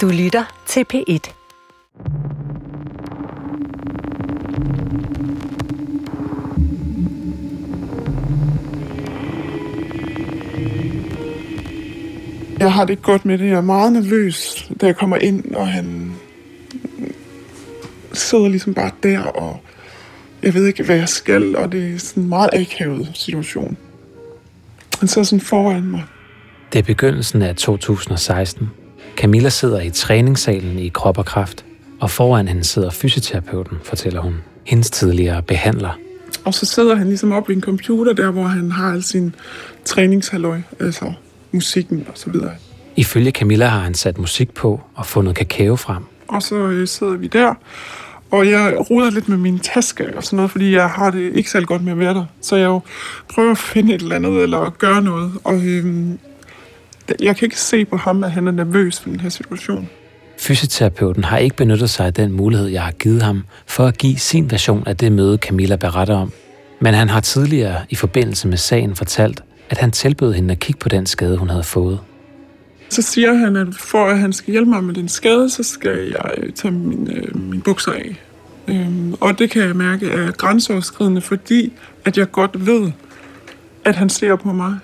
Du lytter til P1. Jeg har det ikke godt med det. Jeg er meget nervøs, da jeg kommer ind, og han sidder ligesom bare der, og jeg ved ikke, hvad jeg skal, og det er sådan en meget akavet situation. Han sidder sådan foran mig. Det er begyndelsen af 2016. Camilla sidder i træningssalen i Krop og Kraft, og foran hende sidder fysioterapeuten, fortæller hun. Hendes tidligere behandler. Og så sidder han ligesom op ved en computer der, hvor han har al sin træningshalløj, altså musikken og så videre. Ifølge Camilla har han sat musik på og fundet kakao frem. Og så øh, sidder vi der, og jeg ruder lidt med min taske og sådan noget, fordi jeg har det ikke særlig godt med at være der. Så jeg jo prøver at finde et eller andet, eller gøre noget. Og øhm, jeg kan ikke se på ham, at han er nervøs for den her situation. Fysioterapeuten har ikke benyttet sig af den mulighed, jeg har givet ham, for at give sin version af det møde, Camilla beretter om. Men han har tidligere i forbindelse med sagen fortalt, at han tilbød hende at kigge på den skade, hun havde fået. Så siger han, at for at han skal hjælpe mig med den skade, så skal jeg tage min, øh, min bukser af. Øhm, og det kan jeg mærke er grænseoverskridende, fordi at jeg godt ved, at han ser på mig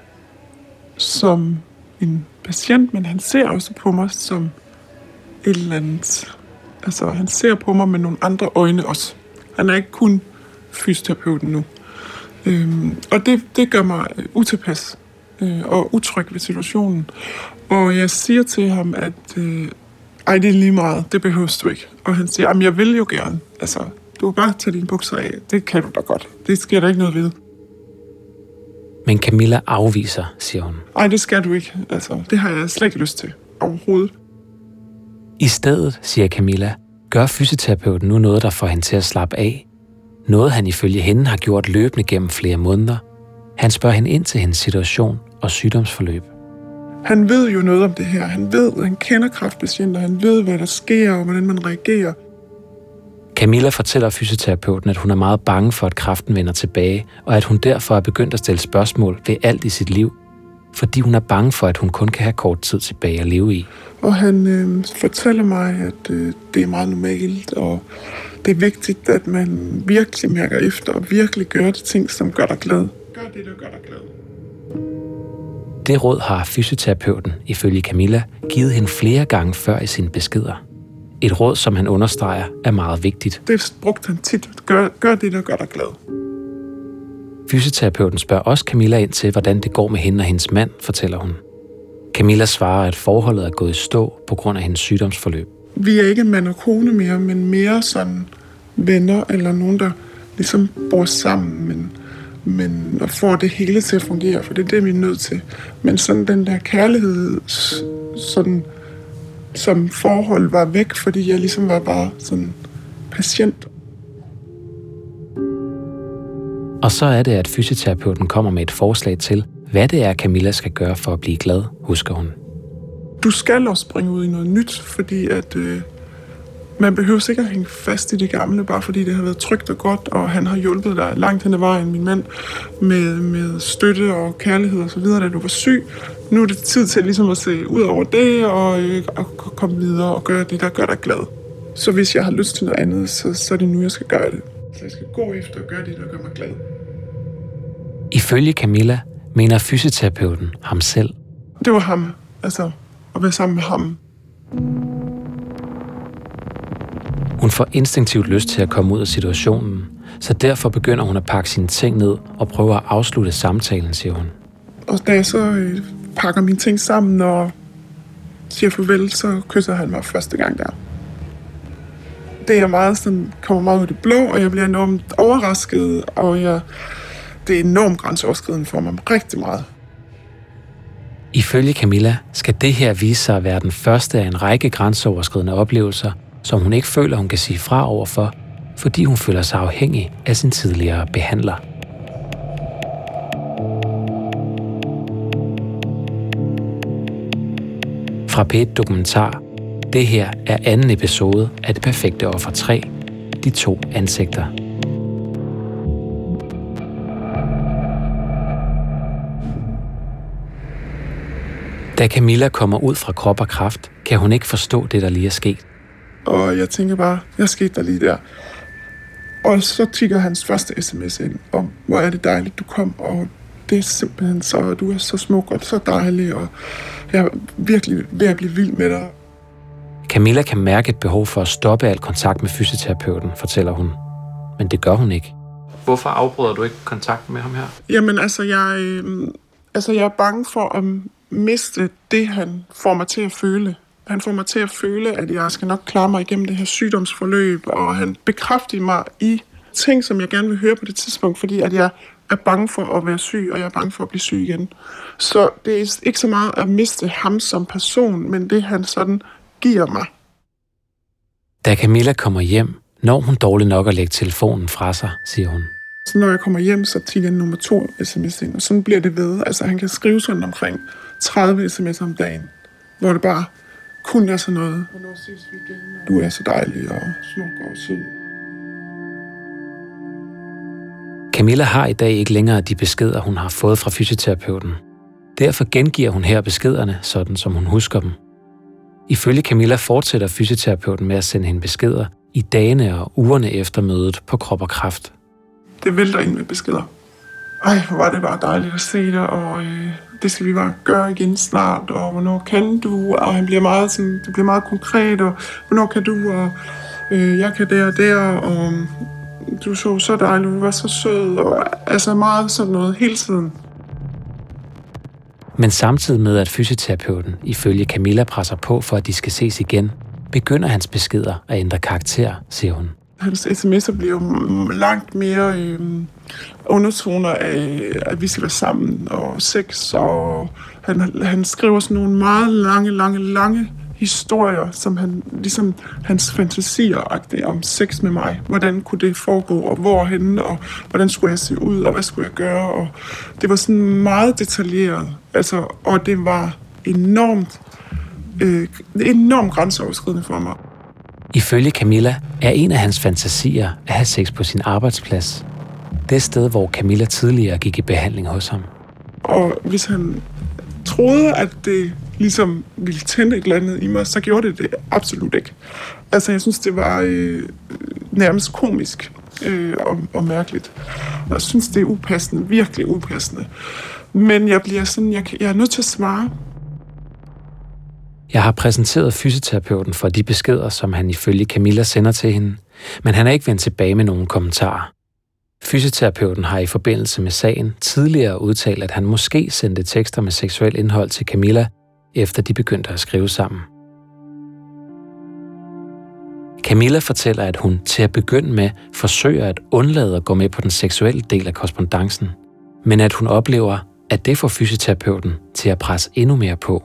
som en patient, men han ser også på mig som et eller andet. Altså, han ser på mig med nogle andre øjne også. Han er ikke kun fysioterapeuten nu. Øhm, og det, det gør mig øh, utilpas øh, og utryg ved situationen. Og jeg siger til ham, at øh, ej, det er lige meget, det behøver du ikke. Og han siger, at jeg vil jo gerne. Altså, du kan bare tage dine bukser af. Det kan du da godt. Det sker der ikke noget ved. Men Camilla afviser, siger hun. Nej, det skal du ikke. Altså, det har jeg slet ikke lyst til. Overhovedet. I stedet, siger Camilla, gør fysioterapeuten nu noget, der får hende til at slappe af. Noget han ifølge hende har gjort løbende gennem flere måneder. Han spørger hende ind til hendes situation og sygdomsforløb. Han ved jo noget om det her. Han ved, han kender kraftpatienter. Han ved, hvad der sker og hvordan man reagerer. Camilla fortæller fysioterapeuten, at hun er meget bange for, at kræften vender tilbage, og at hun derfor er begyndt at stille spørgsmål ved alt i sit liv, fordi hun er bange for, at hun kun kan have kort tid tilbage at leve i. Og han øh, fortæller mig, at øh, det er meget normalt, og det er vigtigt, at man virkelig mærker efter og virkelig gør de ting, som gør dig glad. Gør det, der gør dig glad. Det råd har fysioterapeuten, ifølge Camilla, givet hende flere gange før i sine beskeder. Et råd, som han understreger, er meget vigtigt. Det brugte han tit. Gør, gør det, der gør dig glad. Fysioterapeuten spørger også Camilla ind til, hvordan det går med hende og hendes mand, fortæller hun. Camilla svarer, at forholdet er gået i stå på grund af hendes sygdomsforløb. Vi er ikke mand og kone mere, men mere sådan venner eller nogen, der ligesom bor sammen, men, men og får det hele til at fungere, for det er det, vi er nødt til. Men sådan den der kærlighed, sådan som forhold var væk, fordi jeg ligesom var bare sådan patient. Og så er det, at fysioterapeuten kommer med et forslag til, hvad det er, Camilla skal gøre for at blive glad, husker hun. Du skal også springe ud i noget nyt, fordi at øh, man behøver sikkert hænge fast i det gamle, bare fordi det har været trygt og godt, og han har hjulpet dig langt hen ad vejen, min mand, med, med støtte og kærlighed og så videre, da du var syg. Nu er det tid til ligesom at se ud over det, og, øh, og komme videre og gøre det, der gør dig glad. Så hvis jeg har lyst til noget andet, så, så er det nu, jeg skal gøre det. Så jeg skal gå efter og gøre det, der gør mig glad. Ifølge Camilla mener fysioterapeuten ham selv. Det var ham. Altså, at være sammen med ham. Hun får instinktivt lyst til at komme ud af situationen, så derfor begynder hun at pakke sine ting ned og prøver at afslutte samtalen, siger hun. Og da jeg så øh, pakker mine ting sammen og siger farvel, så kysser han mig første gang der. Det er meget sådan, kommer meget ud af det blå, og jeg bliver enormt overrasket, og jeg, det er enormt grænseoverskridende for mig rigtig meget. Ifølge Camilla skal det her vise sig at være den første af en række grænseoverskridende oplevelser, som hun ikke føler, hun kan sige fra overfor, fordi hun føler sig afhængig af sin tidligere behandler. Fra p Dokumentar. Det her er anden episode af Det Perfekte Offer 3. De to ansigter. Da Camilla kommer ud fra krop og kraft, kan hun ikke forstå det, der lige er sket. Og jeg tænker bare, jeg skete der lige der. Og så tigger hans første sms ind om, hvor er det dejligt, du kom, og det er simpelthen så, du er så smuk og så dejlig, og jeg er virkelig ved at blive vild med dig. Camilla kan mærke et behov for at stoppe al kontakt med fysioterapeuten, fortæller hun. Men det gør hun ikke. Hvorfor afbryder du ikke kontakten med ham her? Jamen altså, jeg, øh, altså, jeg er bange for at miste det, han får mig til at føle. Han får mig til at føle, at jeg skal nok klare mig igennem det her sygdomsforløb, og han bekræfter mig i ting, som jeg gerne vil høre på det tidspunkt, fordi at jeg er bange for at være syg, og jeg er bange for at blive syg igen. Så det er ikke så meget at miste ham som person, men det han sådan giver mig. Da Camilla kommer hjem, når hun dårligt nok at lægge telefonen fra sig, siger hun. Så når jeg kommer hjem, så tager jeg nummer to sms ind, og sådan bliver det ved. Altså han kan skrive sådan omkring 30 sms om dagen, hvor det bare kun er sådan noget. Du er så dejlig og smuk og sød. Camilla har i dag ikke længere de beskeder, hun har fået fra fysioterapeuten. Derfor gengiver hun her beskederne, sådan som hun husker dem. Ifølge Camilla fortsætter fysioterapeuten med at sende hende beskeder i dagene og ugerne efter mødet på Krop og Kraft. Det vælter ind med beskeder. Ej, hvor var det bare dejligt at se dig, og øh, det skal vi bare gøre igen snart, og hvornår kan du, og han bliver meget, sådan, det bliver meget konkret, og hvornår kan du, og øh, jeg kan der og der, og du så så dejlig, du var så sød, og altså meget sådan noget hele tiden. Men samtidig med, at fysioterapeuten ifølge Camilla presser på for, at de skal ses igen, begynder hans beskeder at ændre karakter, siger hun. Hans sms'er bliver jo langt mere øh, undertoner af, at vi skal være sammen, og sex, og han, han skriver sådan nogle meget lange, lange, lange historier, som han, ligesom hans fantasier om sex med mig. Hvordan kunne det foregå, og hvorhen, og hvordan skulle jeg se ud, og hvad skulle jeg gøre. Og det var sådan meget detaljeret, altså, og det var enormt, øh, enormt grænseoverskridende for mig. Ifølge Camilla er en af hans fantasier at have sex på sin arbejdsplads. Det sted, hvor Camilla tidligere gik i behandling hos ham. Og hvis han troede, at det ligesom ville tænde et eller andet i mig, så gjorde det det absolut ikke. Altså, jeg synes, det var øh, nærmest komisk øh, og, og mærkeligt. Og jeg synes, det er upassende, virkelig upassende. Men jeg bliver sådan, jeg, jeg er nødt til at svare. Jeg har præsenteret fysioterapeuten for de beskeder, som han ifølge Camilla sender til hende, men han er ikke vendt tilbage med nogen kommentarer. Fysioterapeuten har i forbindelse med sagen tidligere udtalt, at han måske sendte tekster med seksuel indhold til Camilla, efter de begyndte at skrive sammen. Camilla fortæller, at hun til at begynde med forsøger at undlade at gå med på den seksuelle del af korrespondancen, men at hun oplever, at det får fysioterapeuten til at presse endnu mere på.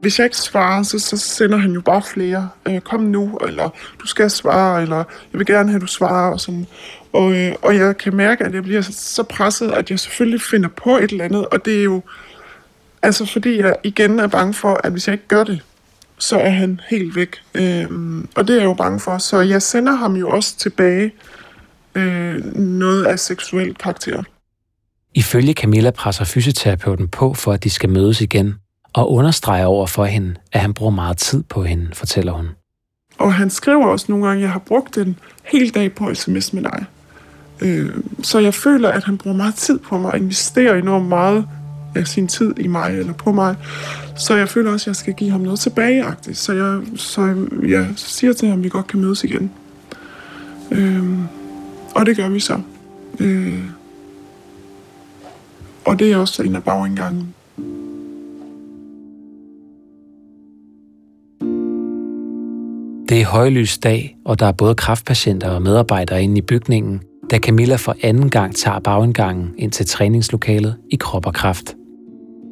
Hvis jeg ikke svarer, så, så sender han jo bare flere. Øh, kom nu, eller du skal svare, eller jeg vil gerne have, at du svarer. Og, sådan. Og, øh, og jeg kan mærke, at jeg bliver så presset, at jeg selvfølgelig finder på et eller andet. Og det er jo altså fordi jeg igen er bange for, at hvis jeg ikke gør det, så er han helt væk. Øhm, og det er jeg jo bange for. Så jeg sender ham jo også tilbage øh, noget af seksuel karakter. Ifølge Camilla presser fysioterapeuten på for, at de skal mødes igen, og understreger over for hende, at han bruger meget tid på hende, fortæller hun. Og han skriver også nogle gange, at jeg har brugt en hel dag på sms med dig. Øh, så jeg føler, at han bruger meget tid på mig og investerer enormt meget af sin tid i mig eller på mig. Så jeg føler også, at jeg skal give ham noget tilbage. Så jeg, så jeg siger til ham, at vi godt kan mødes igen. Øhm, og det gør vi så. Øh, og det er også en af bagindgangen. Det er højlys dag, og der er både kraftpatienter og medarbejdere inde i bygningen, da Camilla for anden gang tager bagindgangen ind til træningslokalet i krop og kraft.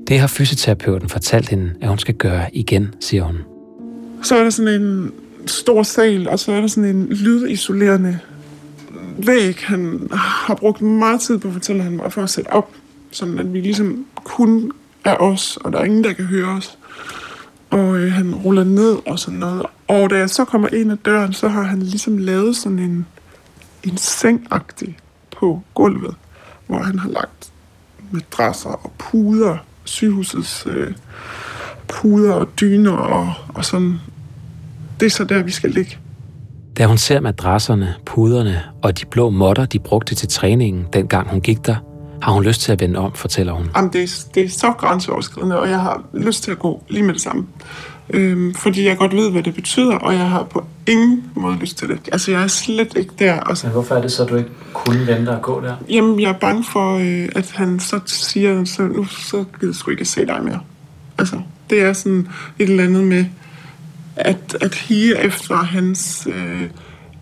Det har fysioterapeuten fortalt hende, at hun skal gøre igen, siger hun. Så er der sådan en stor sal, og så er der sådan en lydisolerende væg. Han har brugt meget tid på at fortælle ham for at sætte op, sådan at vi ligesom kun er os, og der er ingen, der kan høre os. Og øh, han ruller ned og sådan noget. Og da jeg så kommer ind ad døren, så har han ligesom lavet sådan en, en sengagtig på gulvet, hvor han har lagt madrasser og puder, sygehusets øh, puder og dyner og, og sådan. Det er så der, vi skal ligge. Da hun ser madrasserne, puderne og de blå måtter, de brugte til træningen, dengang hun gik der, har hun lyst til at vende om, fortæller hun. Jamen, det, er, det er så grænseoverskridende, og jeg har lyst til at gå lige med det samme. Øhm, fordi jeg godt ved, hvad det betyder, og jeg har på ingen måde lyst til det. Altså, jeg er slet ikke der. Og så... Men hvorfor er det så, du ikke kunne vente og gå der? Jamen, jeg er bange for, øh, at han så siger, så nu så gider jeg sgu ikke at se dig mere. Altså, det er sådan et eller andet med, at, at hige efter hans øh,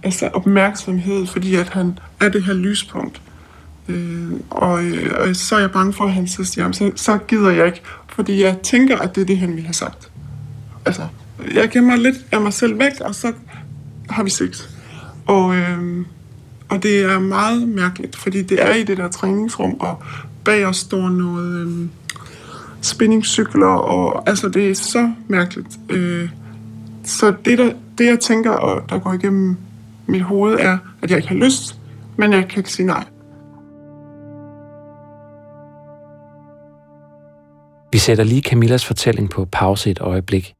altså opmærksomhed, fordi at han er det her lyspunkt. Øh, og, øh, og så er jeg bange for, at han så siger, så, så gider jeg ikke, fordi jeg tænker, at det er det, han ville have sagt. Altså, jeg gemmer lidt af mig selv væk, og så har vi sex. Og, øh, og det er meget mærkeligt, fordi det er i det der træningsrum, og bag os står noget øh, spinningcykler, og altså det er så mærkeligt. Øh, så det, der, det, jeg tænker, og der går igennem mit hoved, er, at jeg ikke har lyst, men jeg kan ikke sige nej. Vi sætter lige Camillas fortælling på pause et øjeblik,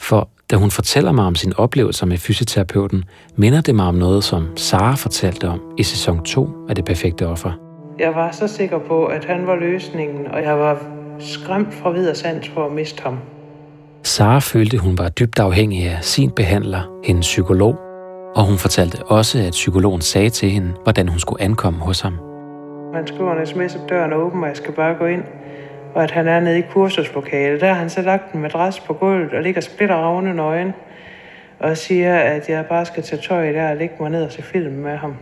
for da hun fortæller mig om sin oplevelser med fysioterapeuten, minder det mig om noget, som Sara fortalte om i sæson 2 af Det Perfekte Offer. Jeg var så sikker på, at han var løsningen, og jeg var skræmt fra videre sans for at miste ham. Sara følte, hun var dybt afhængig af sin behandler, hendes psykolog, og hun fortalte også, at psykologen sagde til hende, hvordan hun skulle ankomme hos ham. Man skriver en sms, at døren er åben, og jeg skal bare gå ind. Og at han er nede i kursuslokalet. Der har han så lagt en madras på gulvet og ligger splitter ravne nøgen. Og siger, at jeg bare skal tage tøj der og lægge mig ned og se film med ham.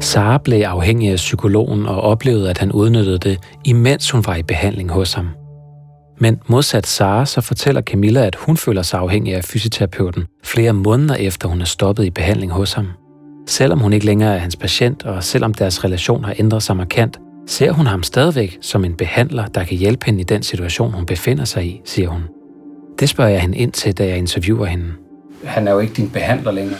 Sara blev afhængig af psykologen og oplevede, at han udnyttede det, imens hun var i behandling hos ham. Men modsat Sara, så fortæller Camilla, at hun føler sig afhængig af fysioterapeuten flere måneder efter hun er stoppet i behandling hos ham. Selvom hun ikke længere er hans patient, og selvom deres relation har ændret sig markant, ser hun ham stadigvæk som en behandler, der kan hjælpe hende i den situation, hun befinder sig i, siger hun. Det spørger jeg hende ind til, da jeg interviewer hende. Han er jo ikke din behandler længere.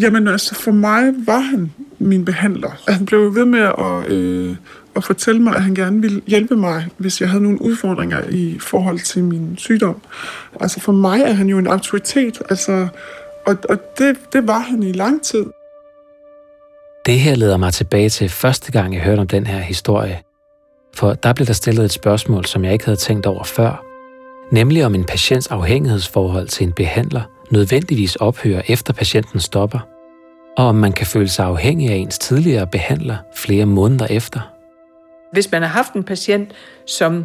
Jamen altså, for mig var han min behandler. Han blev ved med at, øh, at fortælle mig, at han gerne ville hjælpe mig, hvis jeg havde nogle udfordringer i forhold til min sygdom. Altså for mig er han jo en autoritet, altså, og, og det, det var han i lang tid. Det her leder mig tilbage til første gang, jeg hørte om den her historie. For der blev der stillet et spørgsmål, som jeg ikke havde tænkt over før. Nemlig om en patients afhængighedsforhold til en behandler nødvendigvis ophører efter patienten stopper – og om man kan føle sig afhængig af ens tidligere behandler flere måneder efter. Hvis man har haft en patient, som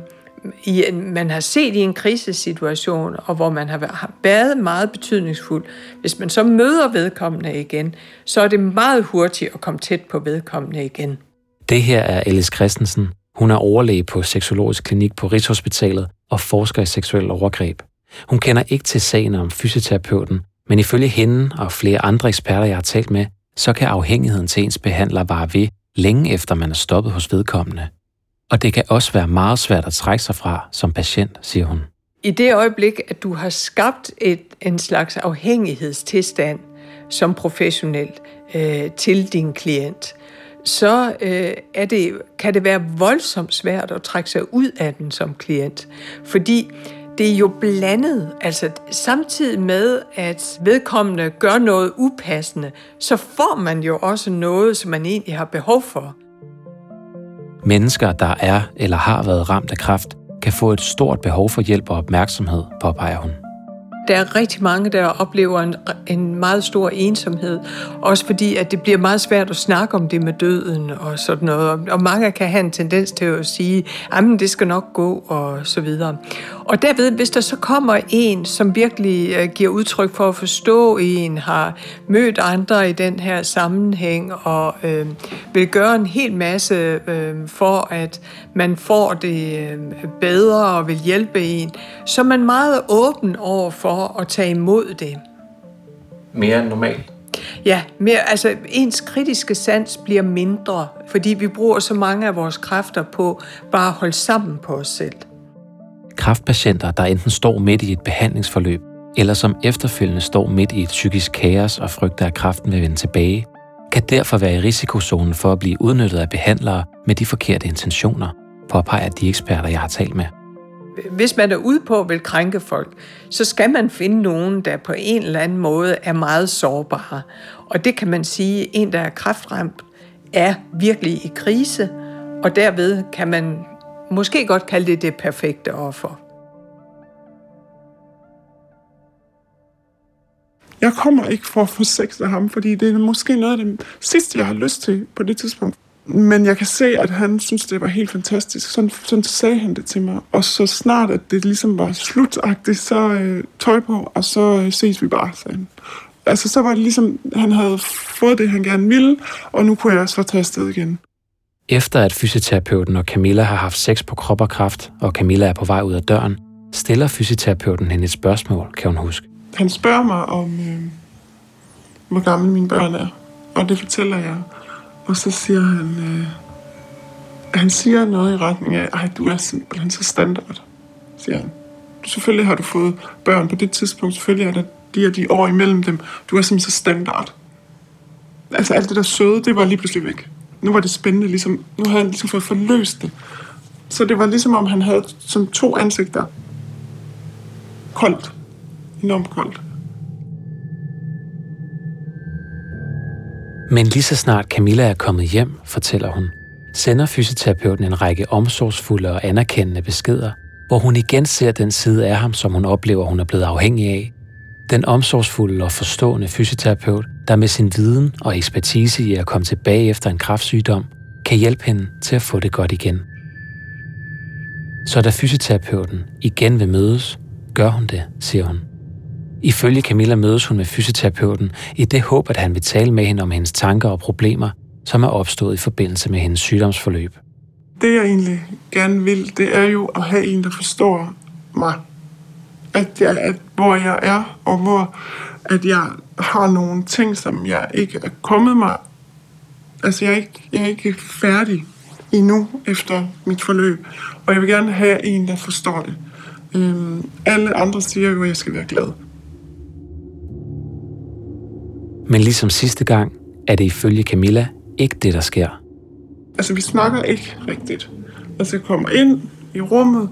i en, man har set i en krisesituation, og hvor man har været meget betydningsfuld, hvis man så møder vedkommende igen, så er det meget hurtigt at komme tæt på vedkommende igen. Det her er Alice Christensen. Hun er overlæge på Seksologisk Klinik på Rigshospitalet og forsker i seksuel overgreb. Hun kender ikke til sagen om fysioterapeuten, men ifølge hende og flere andre eksperter, jeg har talt med, så kan afhængigheden til ens behandler vare ved længe efter man er stoppet hos vedkommende. Og det kan også være meget svært at trække sig fra som patient, siger hun. I det øjeblik, at du har skabt et, en slags afhængighedstilstand som professionel øh, til din klient, så øh, er det, kan det være voldsomt svært at trække sig ud af den som klient. Fordi det er jo blandet. Altså samtidig med, at vedkommende gør noget upassende, så får man jo også noget, som man egentlig har behov for. Mennesker, der er eller har været ramt af kræft, kan få et stort behov for hjælp og opmærksomhed, påpeger hun. Der er rigtig mange, der oplever en, en meget stor ensomhed, også fordi at det bliver meget svært at snakke om det med døden og sådan noget. Og mange kan have en tendens til at sige, at det skal nok gå og så videre. Og derved, hvis der så kommer en, som virkelig øh, giver udtryk for at forstå en, har mødt andre i den her sammenhæng og øh, vil gøre en hel masse øh, for, at man får det øh, bedre og vil hjælpe en, så er man meget åben over for at tage imod det. Mere end normalt? Ja, mere, altså ens kritiske sans bliver mindre, fordi vi bruger så mange af vores kræfter på bare at holde sammen på os selv kraftpatienter, der enten står midt i et behandlingsforløb, eller som efterfølgende står midt i et psykisk kaos og frygter, at kræften vil vende tilbage, kan derfor være i risikozonen for at blive udnyttet af behandlere med de forkerte intentioner, påpeger de eksperter, jeg har talt med. Hvis man er ude på at vil krænke folk, så skal man finde nogen, der på en eller anden måde er meget sårbare. Og det kan man sige, en der er kraftramt, er virkelig i krise, og derved kan man måske godt kalde det det perfekte offer. Jeg kommer ikke for at få sex af ham, fordi det er måske noget af det sidste, jeg har lyst til på det tidspunkt. Men jeg kan se, at han synes, det var helt fantastisk. Sådan, sådan sagde han det til mig. Og så snart, at det ligesom var slutagtigt, så øh, tøj på, og så øh, ses vi bare, sagde han. Altså, så var det ligesom, han havde fået det, han gerne ville, og nu kunne jeg så tage afsted igen. Efter at fysioterapeuten og Camilla har haft sex på krop og kraft, og Camilla er på vej ud af døren, stiller fysioterapeuten hende et spørgsmål, kan hun huske. Han spørger mig om, øh, hvor gamle mine børn er, og det fortæller jeg. Og så siger han, øh, han siger noget i retning af, at du er simpelthen så standard, siger han. Selvfølgelig har du fået børn på det tidspunkt, selvfølgelig er der de og de år imellem dem. Du er simpelthen så standard. Altså alt det der søde, det var lige pludselig væk. Nu var det spændende, ligesom, nu havde han ligesom fået forløst det. Så det var ligesom om, han havde som to ansigter. Koldt. Enormt koldt. Men lige så snart Camilla er kommet hjem, fortæller hun, sender fysioterapeuten en række omsorgsfulde og anerkendende beskeder, hvor hun igen ser den side af ham, som hun oplever, hun er blevet afhængig af. Den omsorgsfulde og forstående fysioterapeut, der med sin viden og ekspertise i at komme tilbage efter en kraftsygdom, kan hjælpe hende til at få det godt igen. Så da fysioterapeuten igen vil mødes, gør hun det, siger hun. Ifølge Camilla mødes hun med fysioterapeuten i det håb, at han vil tale med hende om hendes tanker og problemer, som er opstået i forbindelse med hendes sygdomsforløb. Det jeg egentlig gerne vil, det er jo at have en, der forstår mig. At jeg, at hvor jeg er, og hvor at jeg har nogle ting, som jeg ikke er kommet mig. Altså jeg er ikke, jeg er ikke færdig endnu efter mit forløb. Og jeg vil gerne have en, der forstår det. Øhm, alle andre siger jo, at jeg skal være glad. Men ligesom sidste gang, er det ifølge Camilla ikke det, der sker. Altså, vi snakker ikke rigtigt. Altså, jeg kommer ind i rummet,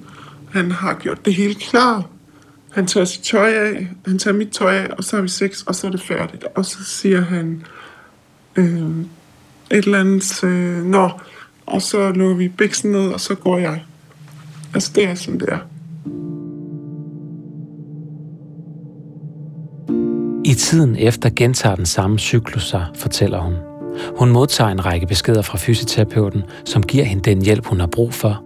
han har gjort det hele klar, han tager sit tøj af, han tager mit tøj af, og så har vi sex, og så er det færdigt. Og så siger han øh, et eller andet, øh, nå, og så lukker vi biksen ned, og så går jeg. Altså, det er sådan, det er. I tiden efter gentager den samme cyklus sig, fortæller hun. Hun modtager en række beskeder fra fysioterapeuten, som giver hende den hjælp, hun har brug for,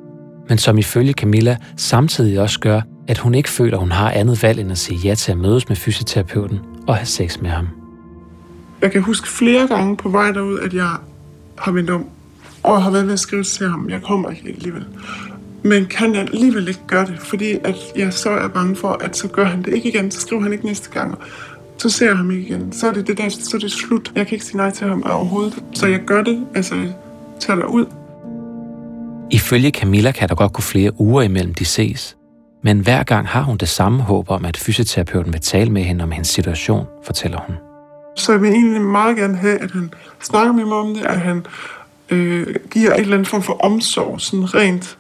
men som ifølge Camilla samtidig også gør, at hun ikke føler, hun har andet valg end at sige ja til at mødes med fysioterapeuten og have sex med ham. Jeg kan huske flere gange på vej derud, at jeg har vendt om, og har været ved at skrive til ham, jeg kommer ikke alligevel. Men kan jeg alligevel ikke gøre det, fordi at jeg så er bange for, at så gør han det ikke igen, så skriver han ikke næste gang så ser jeg ham ikke igen. Så er det, det der, så er det slut. Jeg kan ikke sige nej til ham overhovedet. Så jeg gør det, altså jeg tager ud. Ifølge Camilla kan der godt gå flere uger imellem de ses. Men hver gang har hun det samme håb om, at fysioterapeuten vil tale med hende om hendes situation, fortæller hun. Så jeg vil egentlig meget gerne have, at han snakker med mig om det, at han øh, giver et eller andet form for omsorg, sådan rent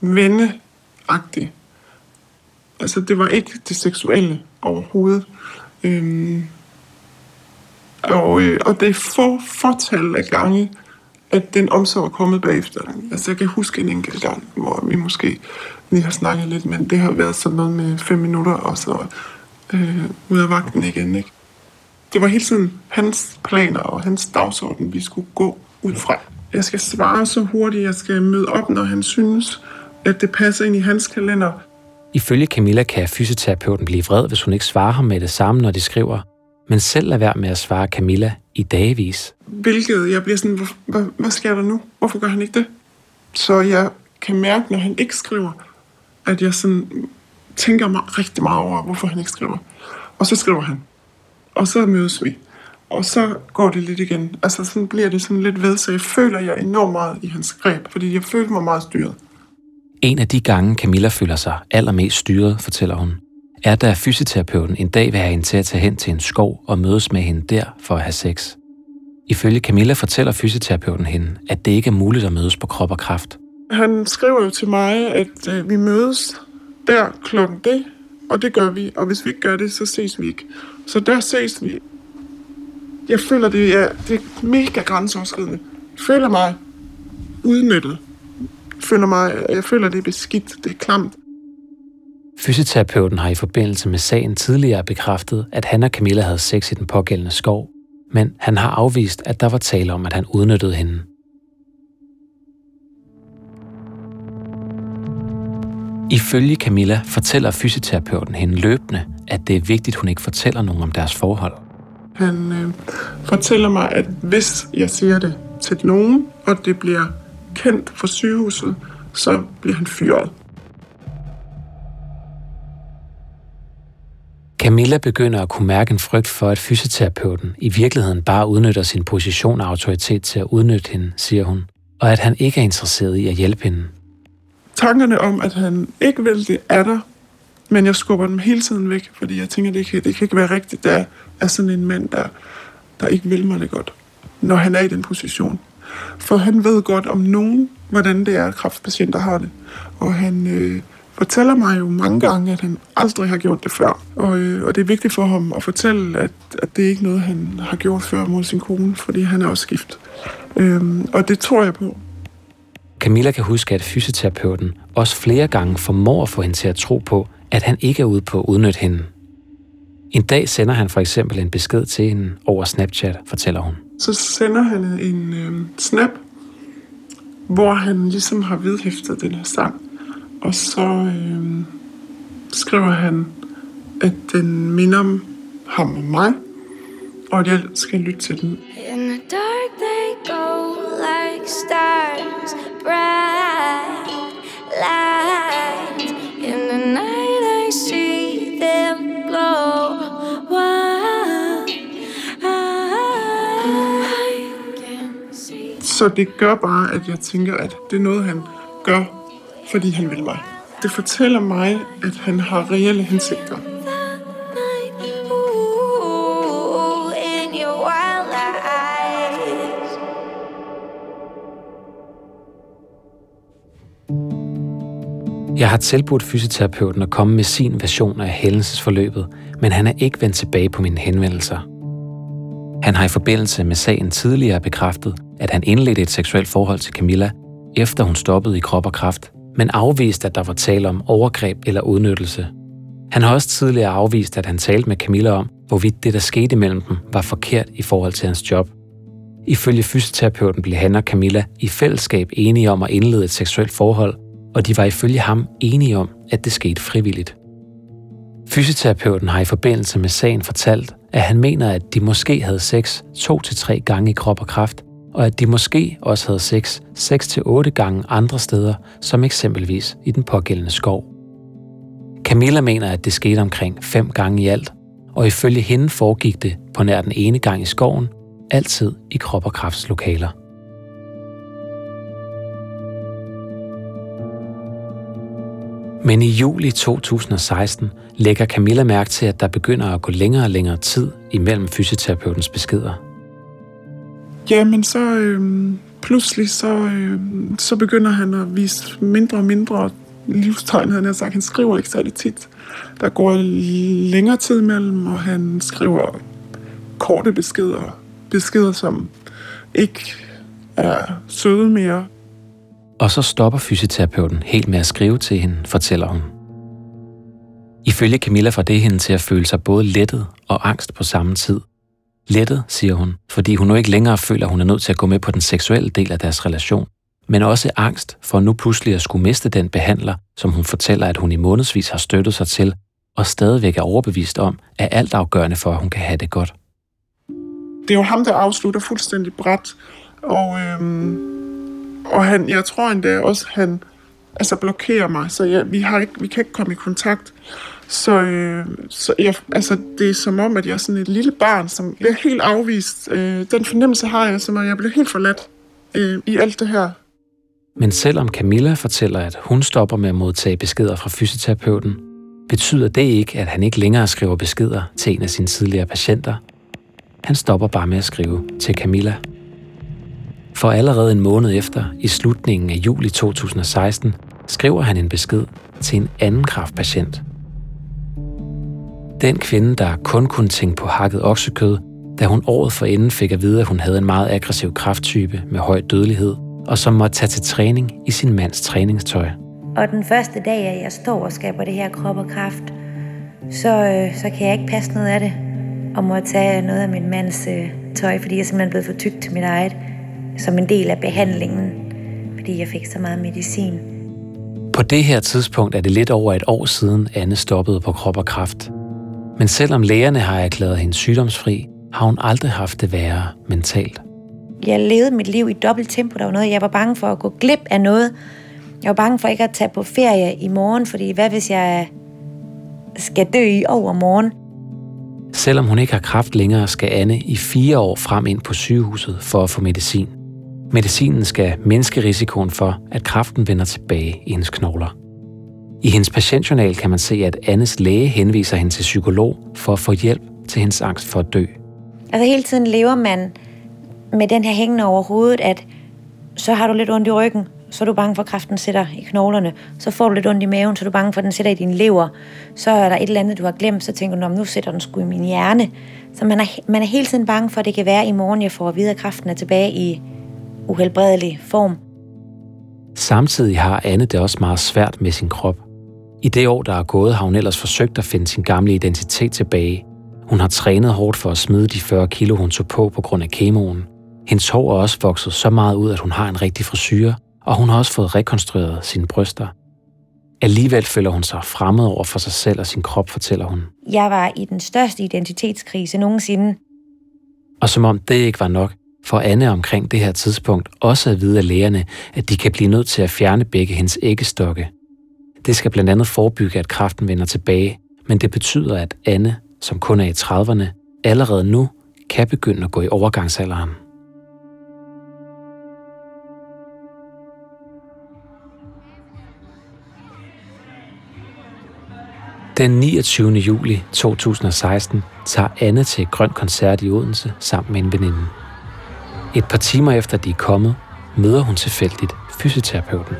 venneagtigt. Altså, det var ikke det seksuelle overhovedet. Øhm, og, øh, og det er få fortal af gange, at den omsorg er kommet bagefter. Altså jeg kan huske en enkelt gang, hvor vi måske lige har snakket lidt, men det har været sådan noget med fem minutter, og så øh, ud af vagten igen. Ikke? Det var hele tiden hans planer og hans dagsorden, vi skulle gå ud fra. Jeg skal svare så hurtigt, jeg skal møde op, når han synes, at det passer ind i hans kalender. Ifølge Camilla kan fysioterapeuten blive vred, hvis hun ikke svarer ham med det samme, når de skriver, men selv lad være med at svare Camilla i dagevis. Hvilket jeg bliver sådan, hvad, hvad, hvad sker der nu? Hvorfor gør han ikke det? Så jeg kan mærke, når han ikke skriver, at jeg sådan tænker mig rigtig meget over, hvorfor han ikke skriver. Og så skriver han. Og så mødes vi. Og så går det lidt igen. Altså sådan bliver det sådan lidt ved, så jeg føler, jeg enormt meget i hans greb, fordi jeg føler mig meget styret. En af de gange, Camilla føler sig allermest styret, fortæller hun, er da fysioterapeuten en dag vil have hende til at tage hen til en skov og mødes med hende der for at have sex. Ifølge Camilla fortæller fysioterapeuten hende, at det ikke er muligt at mødes på krop og kraft, han skriver jo til mig, at øh, vi mødes der klokken det, og det gør vi. Og hvis vi ikke gør det, så ses vi ikke. Så der ses vi. Jeg føler, det er, det er mega grænseoverskridende. Jeg føler mig udnyttet. Jeg føler, mig, jeg føler, det er beskidt. Det er klamt. Fysioterapeuten har i forbindelse med sagen tidligere bekræftet, at han og Camilla havde sex i den pågældende skov, men han har afvist, at der var tale om, at han udnyttede hende. Ifølge Camilla fortæller fysioterapeuten hende løbende, at det er vigtigt, hun ikke fortæller nogen om deres forhold. Han øh, fortæller mig, at hvis jeg siger det til nogen, og det bliver kendt for sygehuset, så bliver han fyret. Camilla begynder at kunne mærke en frygt for, at fysioterapeuten i virkeligheden bare udnytter sin position og autoritet til at udnytte hende, siger hun, og at han ikke er interesseret i at hjælpe hende. Tankerne om, at han ikke vil det, er der, men jeg skubber dem hele tiden væk, fordi jeg tænker, det kan, det kan ikke være rigtigt, der er sådan en mand, der, der ikke vil mig det godt, når han er i den position. For han ved godt om nogen, hvordan det er, at kraftpatienter har det. Og han, øh, fortæller mig jo mange gange, at han aldrig har gjort det før. Og, øh, og det er vigtigt for ham at fortælle, at, at det er ikke noget, han har gjort før mod sin kone, fordi han er også gift. Øhm, og det tror jeg på. Camilla kan huske, at fysioterapeuten også flere gange formår at få hende til at tro på, at han ikke er ude på at udnytte hende. En dag sender han for eksempel en besked til hende over Snapchat, fortæller hun. Så sender han en øh, snap, hvor han ligesom har vedhæftet den her sang. Og så øh, skriver han, at den minder om ham og mig, og at jeg skal lytte til den. In the dark they go like stars, bright light. In the night I see them glow. Så det gør bare, at jeg tænker, at det er noget, han gør fordi han vil mig. Det fortæller mig, at han har reelle hensigter. Jeg har tilbudt fysioterapeuten at komme med sin version af hændelsesforløbet, men han er ikke vendt tilbage på mine henvendelser. Han har i forbindelse med sagen tidligere bekræftet, at han indledte et seksuelt forhold til Camilla, efter hun stoppede i krop og kraft men afviste, at der var tale om overgreb eller udnyttelse. Han har også tidligere afvist, at han talte med Camilla om, hvorvidt det, der skete mellem dem, var forkert i forhold til hans job. Ifølge fysioterapeuten blev han og Camilla i fællesskab enige om at indlede et seksuelt forhold, og de var ifølge ham enige om, at det skete frivilligt. Fysioterapeuten har i forbindelse med sagen fortalt, at han mener, at de måske havde sex to til tre gange i krop og kraft, og at de måske også havde sex 6-8 gange andre steder, som eksempelvis i den pågældende skov. Camilla mener, at det skete omkring fem gange i alt, og ifølge hende foregik det på nær den ene gang i skoven, altid i krop og kraftslokaler. Men i juli 2016 lægger Camilla mærke til, at der begynder at gå længere og længere tid imellem fysioterapeutens beskeder. Jamen, så øh, pludselig så, øh, så begynder han at vise mindre og mindre livstegn, han har sagt. Han skriver ikke særlig tit. Der går længere tid imellem, og han skriver korte beskeder. Beskeder, som ikke er søde mere. Og så stopper fysioterapeuten helt med at skrive til hende, fortæller hun. Ifølge Camilla får det hende til at føle sig både lettet og angst på samme tid. Lettet, siger hun, fordi hun nu ikke længere føler, at hun er nødt til at gå med på den seksuelle del af deres relation, men også angst for nu pludselig at skulle miste den behandler, som hun fortæller, at hun i månedsvis har støttet sig til, og stadigvæk er overbevist om, er alt afgørende for, at hun kan have det godt. Det er jo ham, der afslutter fuldstændig bræt, og, øhm, og han, jeg tror endda også, han altså blokerer mig, så jeg, vi, har ikke, vi kan ikke komme i kontakt. Så, øh, så jeg, altså, det er som om, at jeg er sådan et lille barn, som bliver helt afvist. Øh, den fornemmelse har jeg, som at jeg bliver helt forladt øh, i alt det her. Men selvom Camilla fortæller, at hun stopper med at modtage beskeder fra fysioterapeuten, betyder det ikke, at han ikke længere skriver beskeder til en af sine tidligere patienter. Han stopper bare med at skrive til Camilla. For allerede en måned efter, i slutningen af juli 2016, skriver han en besked til en anden kraftpatient. Den kvinde, der kun kunne tænke på hakket oksekød, da hun året forinden fik at vide, at hun havde en meget aggressiv krafttype med høj dødelighed, og som måtte tage til træning i sin mands træningstøj. Og den første dag, at jeg står og skaber det her krop og kraft, så, øh, så kan jeg ikke passe noget af det, og må tage noget af min mands øh, tøj, fordi jeg er simpelthen blevet for tyk til mit eget, som en del af behandlingen, fordi jeg fik så meget medicin. På det her tidspunkt er det lidt over et år siden, Anne stoppede på krop og kraft. Men selvom lægerne har erklæret hende sygdomsfri, har hun aldrig haft det værre mentalt. Jeg levede mit liv i dobbelt tempo. Der var noget, jeg var bange for at gå glip af noget. Jeg var bange for ikke at tage på ferie i morgen, fordi hvad hvis jeg skal dø i overmorgen? Selvom hun ikke har kraft længere, skal Anne i fire år frem ind på sygehuset for at få medicin. Medicinen skal mindske risikoen for, at kraften vender tilbage i hendes knogler. I hendes patientjournal kan man se, at Annes læge henviser hende til psykolog for at få hjælp til hendes angst for at dø. Altså hele tiden lever man med den her hængende over hovedet, at så har du lidt ondt i ryggen, så er du bange for, at kræften sætter i knoglerne. Så får du lidt ondt i maven, så er du bange for, at den sætter i din lever. Så er der et eller andet, du har glemt, så tænker du, nu sætter den sgu i min hjerne. Så man er, man er hele tiden bange for, at det kan være, at i morgen jeg får at vide, at kræften er tilbage i uhelbredelig form. Samtidig har Anne det også meget svært med sin krop. I det år, der er gået, har hun ellers forsøgt at finde sin gamle identitet tilbage. Hun har trænet hårdt for at smide de 40 kilo, hun tog på på grund af kemoen. Hendes hår er også vokset så meget ud, at hun har en rigtig frisyr, og hun har også fået rekonstrueret sine bryster. Alligevel føler hun sig fremmed over for sig selv og sin krop, fortæller hun. Jeg var i den største identitetskrise nogensinde. Og som om det ikke var nok, for Anne omkring det her tidspunkt også at vide af lægerne, at de kan blive nødt til at fjerne begge hendes æggestokke. Det skal blandt andet forebygge, at kræften vender tilbage, men det betyder, at Anne, som kun er i 30'erne, allerede nu kan begynde at gå i overgangsalderen. Den 29. juli 2016 tager Anne til et grønt koncert i Odense sammen med en veninde. Et par timer efter de er kommet, møder hun tilfældigt fysioterapeuten.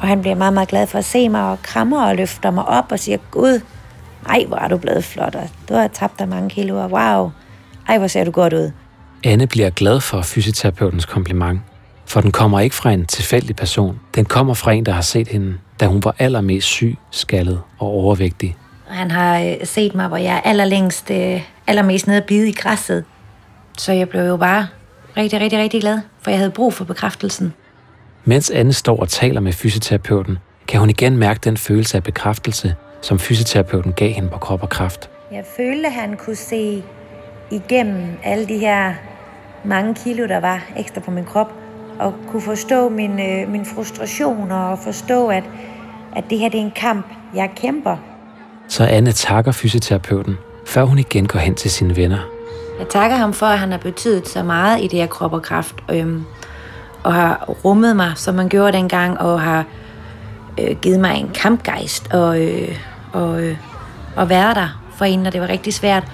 Og han bliver meget, meget glad for at se mig og krammer og løfter mig op og siger, Gud, ej, hvor er du blevet flot, og du har tabt dig mange kilo, og wow, ej, hvor ser du godt ud. Anne bliver glad for fysioterapeutens kompliment, for den kommer ikke fra en tilfældig person. Den kommer fra en, der har set hende, da hun var allermest syg, skaldet og overvægtig. Han har øh, set mig, hvor jeg er allerlængst, øh, allermest nede og bide i græsset. Så jeg blev jo bare rigtig, rigtig, rigtig glad, for jeg havde brug for bekræftelsen. Mens Anne står og taler med fysioterapeuten, kan hun igen mærke den følelse af bekræftelse, som fysioterapeuten gav hende på krop og kraft. Jeg følte, at han kunne se igennem alle de her mange kilo, der var ekstra på min krop, og kunne forstå min, øh, min frustration og forstå, at, at det her det er en kamp, jeg kæmper. Så Anne takker fysioterapeuten, før hun igen går hen til sine venner. Jeg takker ham for, at han har betydet så meget i det her krop og kraft, øhm, og har rummet mig, som man gjorde dengang, og har øh, givet mig en kampgejst, og, øh, og, øh, og været der for en, når det var rigtig svært.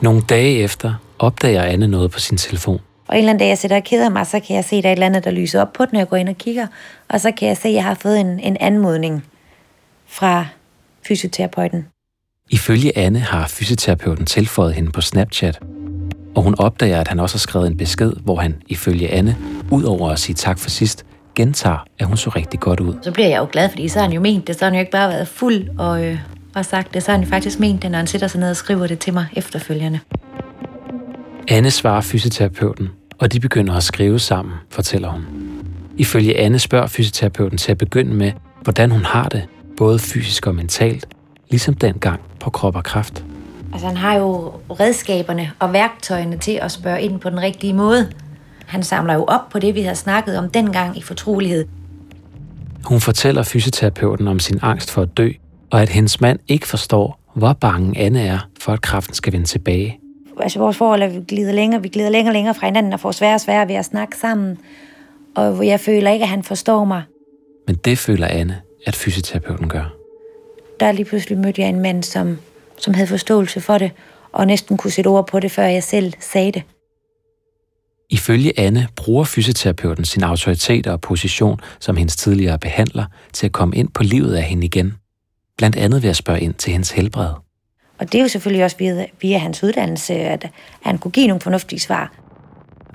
Nogle dage efter opdager Anne noget på sin telefon. Og en eller anden dag, jeg sætter og keder mig, så kan jeg se, at der er et eller andet, der lyser op på den, når jeg går ind og kigger. Og så kan jeg se, at jeg har fået en, en anmodning fra fysioterapeuten. Ifølge Anne har fysioterapeuten tilføjet hende på Snapchat, og hun opdager, at han også har skrevet en besked, hvor han, ifølge Anne, udover at sige tak for sidst, gentager, at hun så rigtig godt ud. Så bliver jeg jo glad, fordi så har han jo ment det. Så har han jo ikke bare været fuld og, øh, og sagt det. Så har han jo faktisk ment det, når han sætter sig ned og skriver det til mig efterfølgende. Anne svarer fysioterapeuten, og de begynder at skrive sammen, fortæller hun. Ifølge Anne spørger fysioterapeuten til at begynde med, hvordan hun har det, både fysisk og mentalt, ligesom dengang på krop og kraft. Altså han har jo redskaberne og værktøjerne til at spørge ind på den rigtige måde. Han samler jo op på det, vi har snakket om dengang i fortrolighed. Hun fortæller fysioterapeuten om sin angst for at dø, og at hendes mand ikke forstår, hvor bange Anne er for, at kraften skal vende tilbage. Altså vores forhold er, vi glider længere, vi glider længere og længere fra hinanden og får sværere og sværere ved at snakke sammen. Og jeg føler ikke, at han forstår mig. Men det føler Anne, at fysioterapeuten gør. Der lige pludselig mødte jeg en mand, som, som havde forståelse for det, og næsten kunne sætte ord på det, før jeg selv sagde det. Ifølge Anne bruger fysioterapeuten sin autoritet og position som hendes tidligere behandler til at komme ind på livet af hende igen. Blandt andet ved at spørge ind til hendes helbred. Og det er jo selvfølgelig også via, via hans uddannelse, at han kunne give nogle fornuftige svar.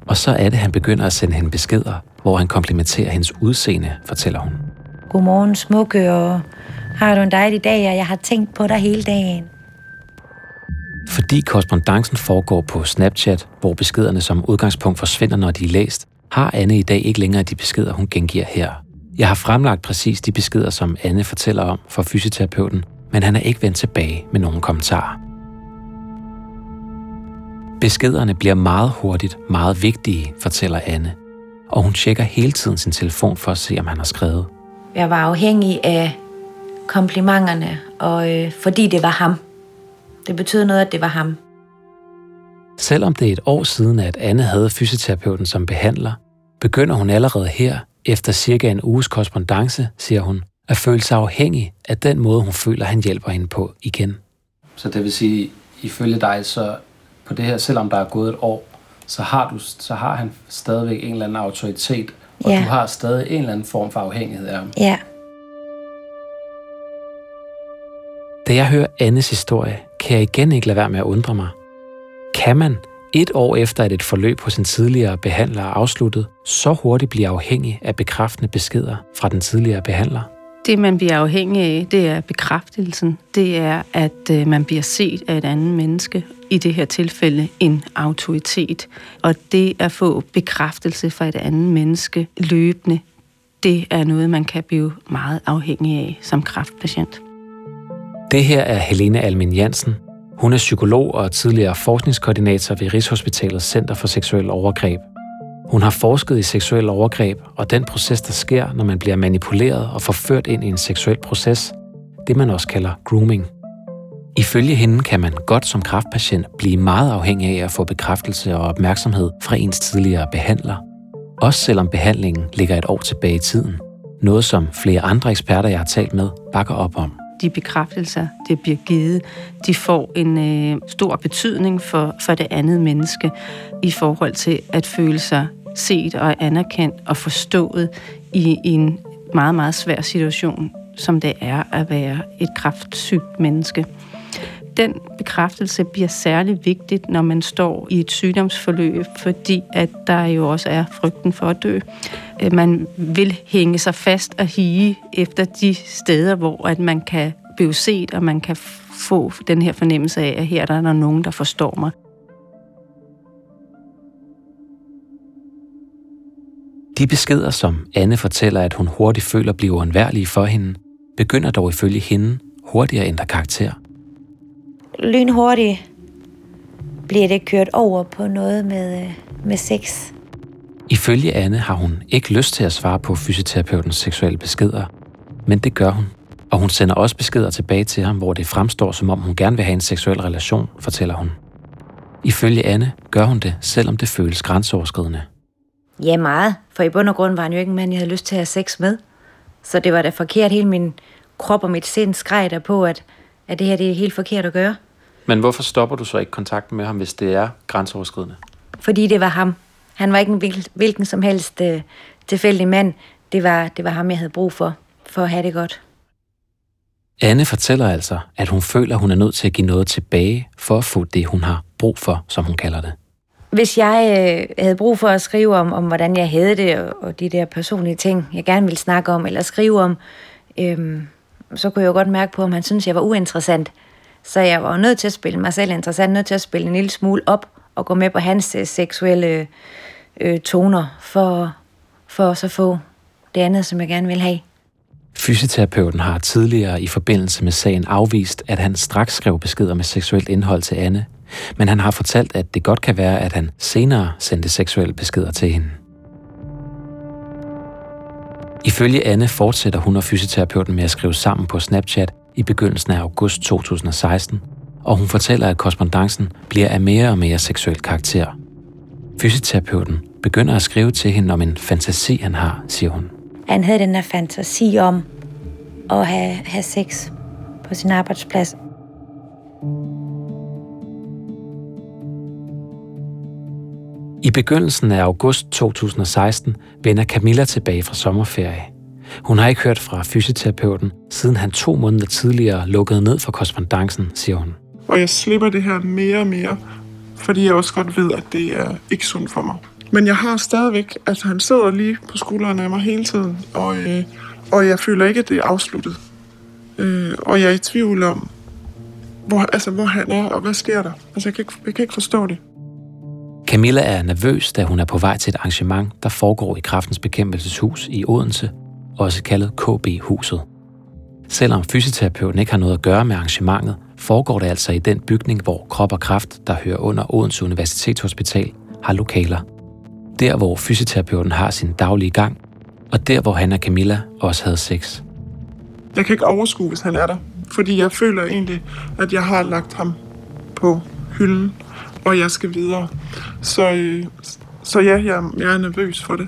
Og så er det, han begynder at sende hende beskeder, hvor han komplimenterer hendes udseende, fortæller hun. Godmorgen, smukke, og har du en dejlig dag, og jeg har tænkt på dig hele dagen. Fordi korrespondancen foregår på Snapchat, hvor beskederne som udgangspunkt forsvinder, når de er læst, har Anne i dag ikke længere de beskeder, hun gengiver her. Jeg har fremlagt præcis de beskeder, som Anne fortæller om for fysioterapeuten, men han er ikke vendt tilbage med nogen kommentarer. Beskederne bliver meget hurtigt meget vigtige, fortæller Anne, og hun tjekker hele tiden sin telefon for at se, om han har skrevet. Jeg var afhængig af komplimenterne, og øh, fordi det var ham. Det betød noget, at det var ham. Selvom det er et år siden, at Anne havde fysioterapeuten som behandler, begynder hun allerede her, efter cirka en uges korrespondence, siger hun, at føle sig afhængig af den måde, hun føler, han hjælper hende på igen. Så det vil sige, ifølge dig, så på det her, selvom der er gået et år, så har, du, så har han stadigvæk en eller anden autoritet, og Ja. du har stadig en eller anden form for afhængighed af ham. Ja, Da jeg hører Annes historie, kan jeg igen ikke lade være med at undre mig. Kan man, et år efter at et forløb hos en tidligere behandler er afsluttet, så hurtigt blive afhængig af bekræftende beskeder fra den tidligere behandler? Det, man bliver afhængig af, det er bekræftelsen. Det er, at øh, man bliver set af et andet menneske. I det her tilfælde en autoritet. Og det at få bekræftelse fra et andet menneske løbende, det er noget, man kan blive meget afhængig af som kraftpatient. Det her er Helene Almin Jansen. Hun er psykolog og tidligere forskningskoordinator ved Rigshospitalets Center for Seksuel Overgreb. Hun har forsket i seksuel overgreb og den proces, der sker, når man bliver manipuleret og forført ind i en seksuel proces, det man også kalder grooming. Ifølge hende kan man godt som kraftpatient blive meget afhængig af at få bekræftelse og opmærksomhed fra ens tidligere behandler. Også selvom behandlingen ligger et år tilbage i tiden. Noget som flere andre eksperter, jeg har talt med, bakker op om. De bekræftelser, det bliver givet, de får en øh, stor betydning for, for det andet menneske i forhold til at føle sig set og anerkendt og forstået i, i en meget, meget svær situation, som det er at være et kraftsygt menneske. Den bekræftelse bliver særlig vigtigt, når man står i et sygdomsforløb, fordi at der jo også er frygten for at dø. Øh, Man vil hænge sig fast og hige efter de steder, hvor at man kan blive set, og man kan få den her fornemmelse af, at her der er der nogen, der forstår mig. De beskeder, som Anne fortæller, at hun hurtigt føler bliver uundværlige for hende, begynder dog ifølge hende hurtigt at ændre karakter. lynhurtigt bliver det kørt over på noget med, øh, med sex. Ifølge Anne har hun ikke lyst til at svare på fysioterapeutens seksuelle beskeder, men det gør hun. Og hun sender også beskeder tilbage til ham, hvor det fremstår, som om hun gerne vil have en seksuel relation, fortæller hun. Ifølge Anne gør hun det, selvom det føles grænseoverskridende. Ja, meget. For i bund og grund var han jo ikke en mand, jeg havde lyst til at have sex med. Så det var da forkert. Hele min krop og mit sind skreg der på, at, at det her det er helt forkert at gøre. Men hvorfor stopper du så ikke kontakten med ham, hvis det er grænseoverskridende? Fordi det var ham. Han var ikke en hvil- hvilken som helst øh, tilfældig mand. Det var, det var ham, jeg havde brug for, for at have det godt. Anne fortæller altså, at hun føler, at hun er nødt til at give noget tilbage for at få det, hun har brug for, som hun kalder det. Hvis jeg øh, havde brug for at skrive om, om, hvordan jeg havde det, og, og de der personlige ting, jeg gerne ville snakke om, eller skrive om, øhm, så kunne jeg jo godt mærke på, om han synes jeg var uinteressant. Så jeg var nødt til at spille mig selv interessant, nødt til at spille en lille smule op, og gå med på hans øh, seksuelle øh, toner, for, for så få det andet, som jeg gerne vil have. Fysioterapeuten har tidligere i forbindelse med sagen afvist, at han straks skrev beskeder med seksuelt indhold til Anne, men han har fortalt, at det godt kan være, at han senere sendte seksuelle beskeder til hende. Ifølge Anne fortsætter hun og fysioterapeuten med at skrive sammen på Snapchat i begyndelsen af august 2016, og hun fortæller, at korrespondancen bliver af mere og mere seksuel karakter. Fysioterapeuten begynder at skrive til hende om en fantasi, han har, siger hun. Han havde den der fantasi om at have, have sex på sin arbejdsplads. I begyndelsen af august 2016 vender Camilla tilbage fra sommerferie. Hun har ikke hørt fra fysioterapeuten, siden han to måneder tidligere lukkede ned for korrespondancen, siger hun. Og jeg slipper det her mere og mere, fordi jeg også godt ved, at det er ikke sundt for mig. Men jeg har stadigvæk, altså han sidder lige på skulderen af mig hele tiden, og, øh, og jeg føler ikke, at det er afsluttet. Øh, og jeg er i tvivl om, hvor, altså, hvor han er, og hvad sker der. Altså, jeg kan, ikke, jeg kan ikke forstå det. Camilla er nervøs, da hun er på vej til et arrangement, der foregår i Kraftens Bekæmpelseshus i Odense, også kaldet KB-huset. Selvom fysioterapeuten ikke har noget at gøre med arrangementet, foregår det altså i den bygning, hvor Krop og Kraft, der hører under Odense Universitetshospital, har lokaler. Der, hvor fysioterapeuten har sin daglige gang, og der, hvor han og Camilla også havde sex. Jeg kan ikke overskue, hvis han er der, fordi jeg føler egentlig, at jeg har lagt ham på hylden, og jeg skal videre. Så, øh, så ja, jeg, jeg er nervøs for det.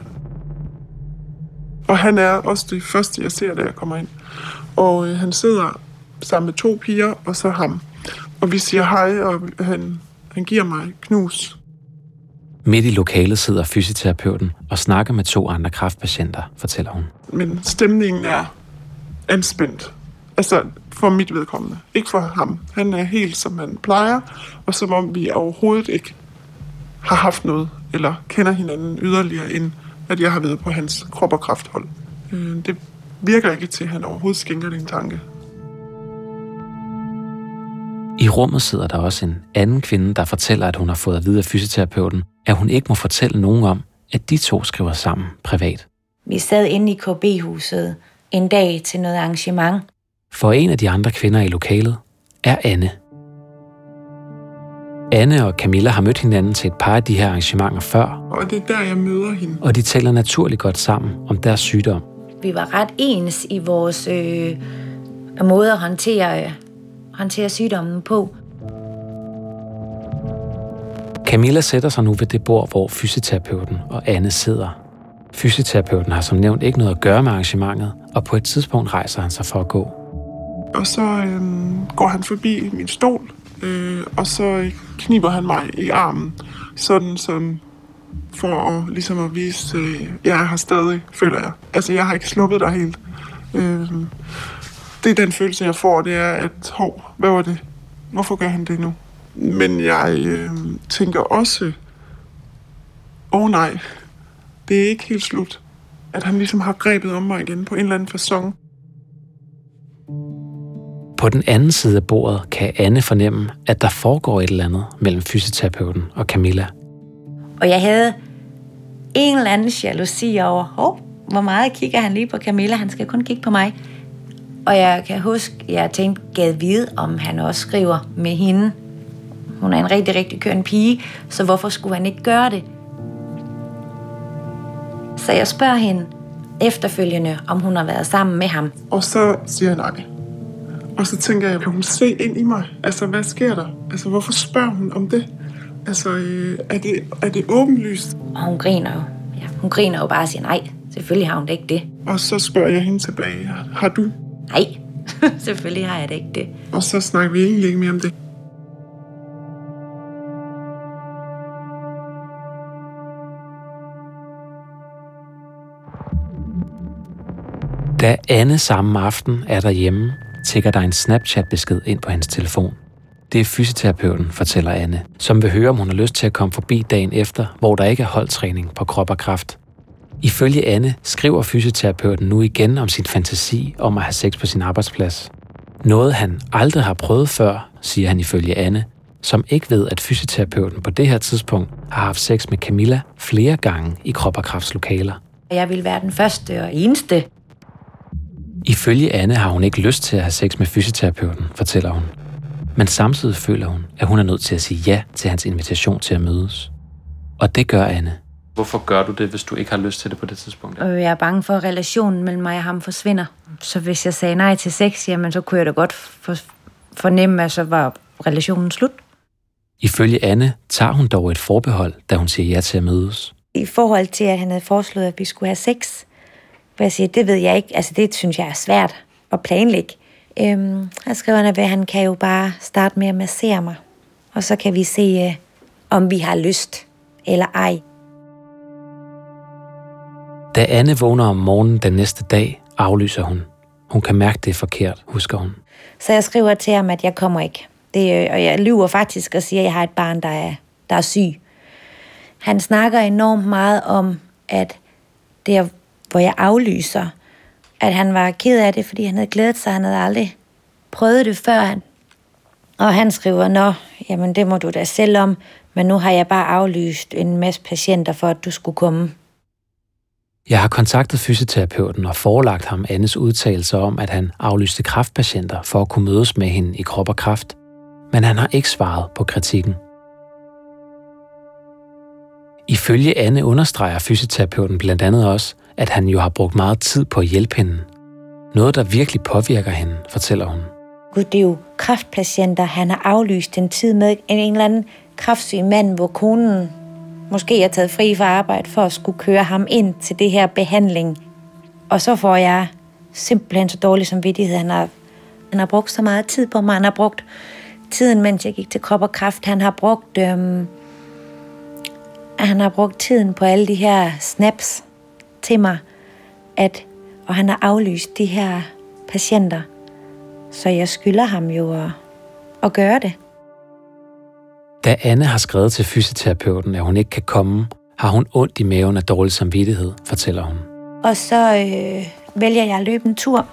Og han er også det første, jeg ser, da jeg kommer ind. Og øh, han sidder sammen med to piger, og så ham. Og vi siger hej, og han, han giver mig knus. Midt i lokalet sidder fysioterapeuten og snakker med to andre kraftpatienter, fortæller hun. Men stemningen er anspændt. Altså for mit vedkommende. Ikke for ham. Han er helt som han plejer, og som om vi overhovedet ikke har haft noget, eller kender hinanden yderligere, end at jeg har været på hans krop og krafthold. Øh, Det virker ikke til, at han overhovedet skænker den tanke. I rummet sidder der også en anden kvinde, der fortæller, at hun har fået at vide af fysioterapeuten, at hun ikke må fortælle nogen om, at de to skriver sammen privat. Vi sad inde i KB-huset en dag til noget arrangement. For en af de andre kvinder i lokalet er Anne. Anne og Camilla har mødt hinanden til et par af de her arrangementer før, Og det er der, jeg møder hende. og de taler naturligt godt sammen om deres sygdom. Vi var ret ens i vores øh, måde at håndtere, øh, håndtere sygdommen på. Camilla sætter sig nu ved det bord, hvor fysioterapeuten og Anne sidder. Fysioterapeuten har som nævnt ikke noget at gøre med arrangementet, og på et tidspunkt rejser han sig for at gå. Og så øhm, går han forbi min stol, øh, og så kniber han mig i armen, sådan som for at, ligesom at vise, øh, jeg er her stadig, føler jeg. Altså, jeg har ikke sluppet dig helt. Øh, det er den følelse, jeg får, det er, at, hov, hvad var det? Hvorfor gør han det nu? Men jeg øh, tænker også, åh oh, nej, det er ikke helt slut. At han ligesom har grebet om mig igen på en eller anden façon. På den anden side af bordet kan Anne fornemme, at der foregår et eller andet mellem fysioterapeuten og Camilla. Og jeg havde en eller anden jalousi over, hov, hvor meget kigger han lige på Camilla, han skal kun kigge på mig. Og jeg kan huske, jeg tænkte, gad vide, om han også skriver med hende. Hun er en rigtig, rigtig køn pige, så hvorfor skulle han ikke gøre det? Så jeg spørger hende efterfølgende, om hun har været sammen med ham. Og så siger jeg nej. Og så tænker jeg, kan hun se ind i mig? Altså, hvad sker der? Altså, hvorfor spørger hun om det? Altså, øh, er, det, er det åbenlyst? Og hun griner jo. Ja, hun griner jo bare og siger, nej, selvfølgelig har hun da ikke det. Og så spørger jeg hende tilbage, har du? Nej, selvfølgelig har jeg da ikke det. Og så snakker vi egentlig ikke mere om det. Da Anne samme aften er derhjemme, tækker der en Snapchat-besked ind på hendes telefon. Det er fysioterapeuten, fortæller Anne, som vil høre, om hun har lyst til at komme forbi dagen efter, hvor der ikke er holdtræning på krop og kraft. Ifølge Anne skriver fysioterapeuten nu igen om sin fantasi om at have sex på sin arbejdsplads. Noget han aldrig har prøvet før, siger han ifølge Anne, som ikke ved, at fysioterapeuten på det her tidspunkt har haft sex med Camilla flere gange i krop og krafts lokaler. Jeg vil være den første og eneste. Ifølge Anne har hun ikke lyst til at have sex med fysioterapeuten, fortæller hun. Men samtidig føler hun, at hun er nødt til at sige ja til hans invitation til at mødes. Og det gør Anne. Hvorfor gør du det, hvis du ikke har lyst til det på det tidspunkt? Og jeg er bange for, at relationen mellem mig og ham forsvinder. Så hvis jeg sagde nej til sex, jamen, så kunne jeg da godt for, fornemme, at så var relationen slut. Ifølge Anne tager hun dog et forbehold, da hun siger ja til at mødes. I forhold til, at han havde foreslået, at vi skulle have sex, hvor jeg siger, det ved jeg ikke. Altså, det synes jeg er svært at planlægge. Øhm, jeg skriver han, at han kan jo bare starte med at massere mig. Og så kan vi se, øh, om vi har lyst eller ej. Da Anne vågner om morgenen den næste dag, aflyser hun. Hun kan mærke, det er forkert, husker hun. Så jeg skriver til ham, at jeg kommer ikke. Det, øh, og jeg lyver faktisk og siger, at jeg har et barn, der er, der er syg. Han snakker enormt meget om, at det hvor jeg aflyser, at han var ked af det, fordi han havde glædet sig, han havde aldrig prøvet det før. Han. Og han skriver, nå, jamen det må du da selv om, men nu har jeg bare aflyst en masse patienter for, at du skulle komme. Jeg har kontaktet fysioterapeuten og forelagt ham Annes udtalelser om, at han aflyste kraftpatienter for at kunne mødes med hende i krop og kraft, men han har ikke svaret på kritikken. Ifølge Anne understreger fysioterapeuten blandt andet også, at han jo har brugt meget tid på at hjælpe hende. Noget, der virkelig påvirker hende, fortæller hun. Gud, det er jo kraftpatienter. Han har aflyst en tid med en, en eller anden kraftsyg mand, hvor konen måske er taget fri fra arbejde for at skulle køre ham ind til det her behandling. Og så får jeg simpelthen så dårlig samvittighed. Han har, han har brugt så meget tid på mig. Han har brugt tiden, mens jeg gik til krop og kraft. Han har brugt, øhm, han har brugt tiden på alle de her snaps til mig, at, og han har aflyst de her patienter. Så jeg skylder ham jo at, at gøre det. Da Anne har skrevet til fysioterapeuten, at hun ikke kan komme, har hun ondt i maven af dårlig samvittighed, fortæller hun. Og så øh, vælger jeg at løbe en tur.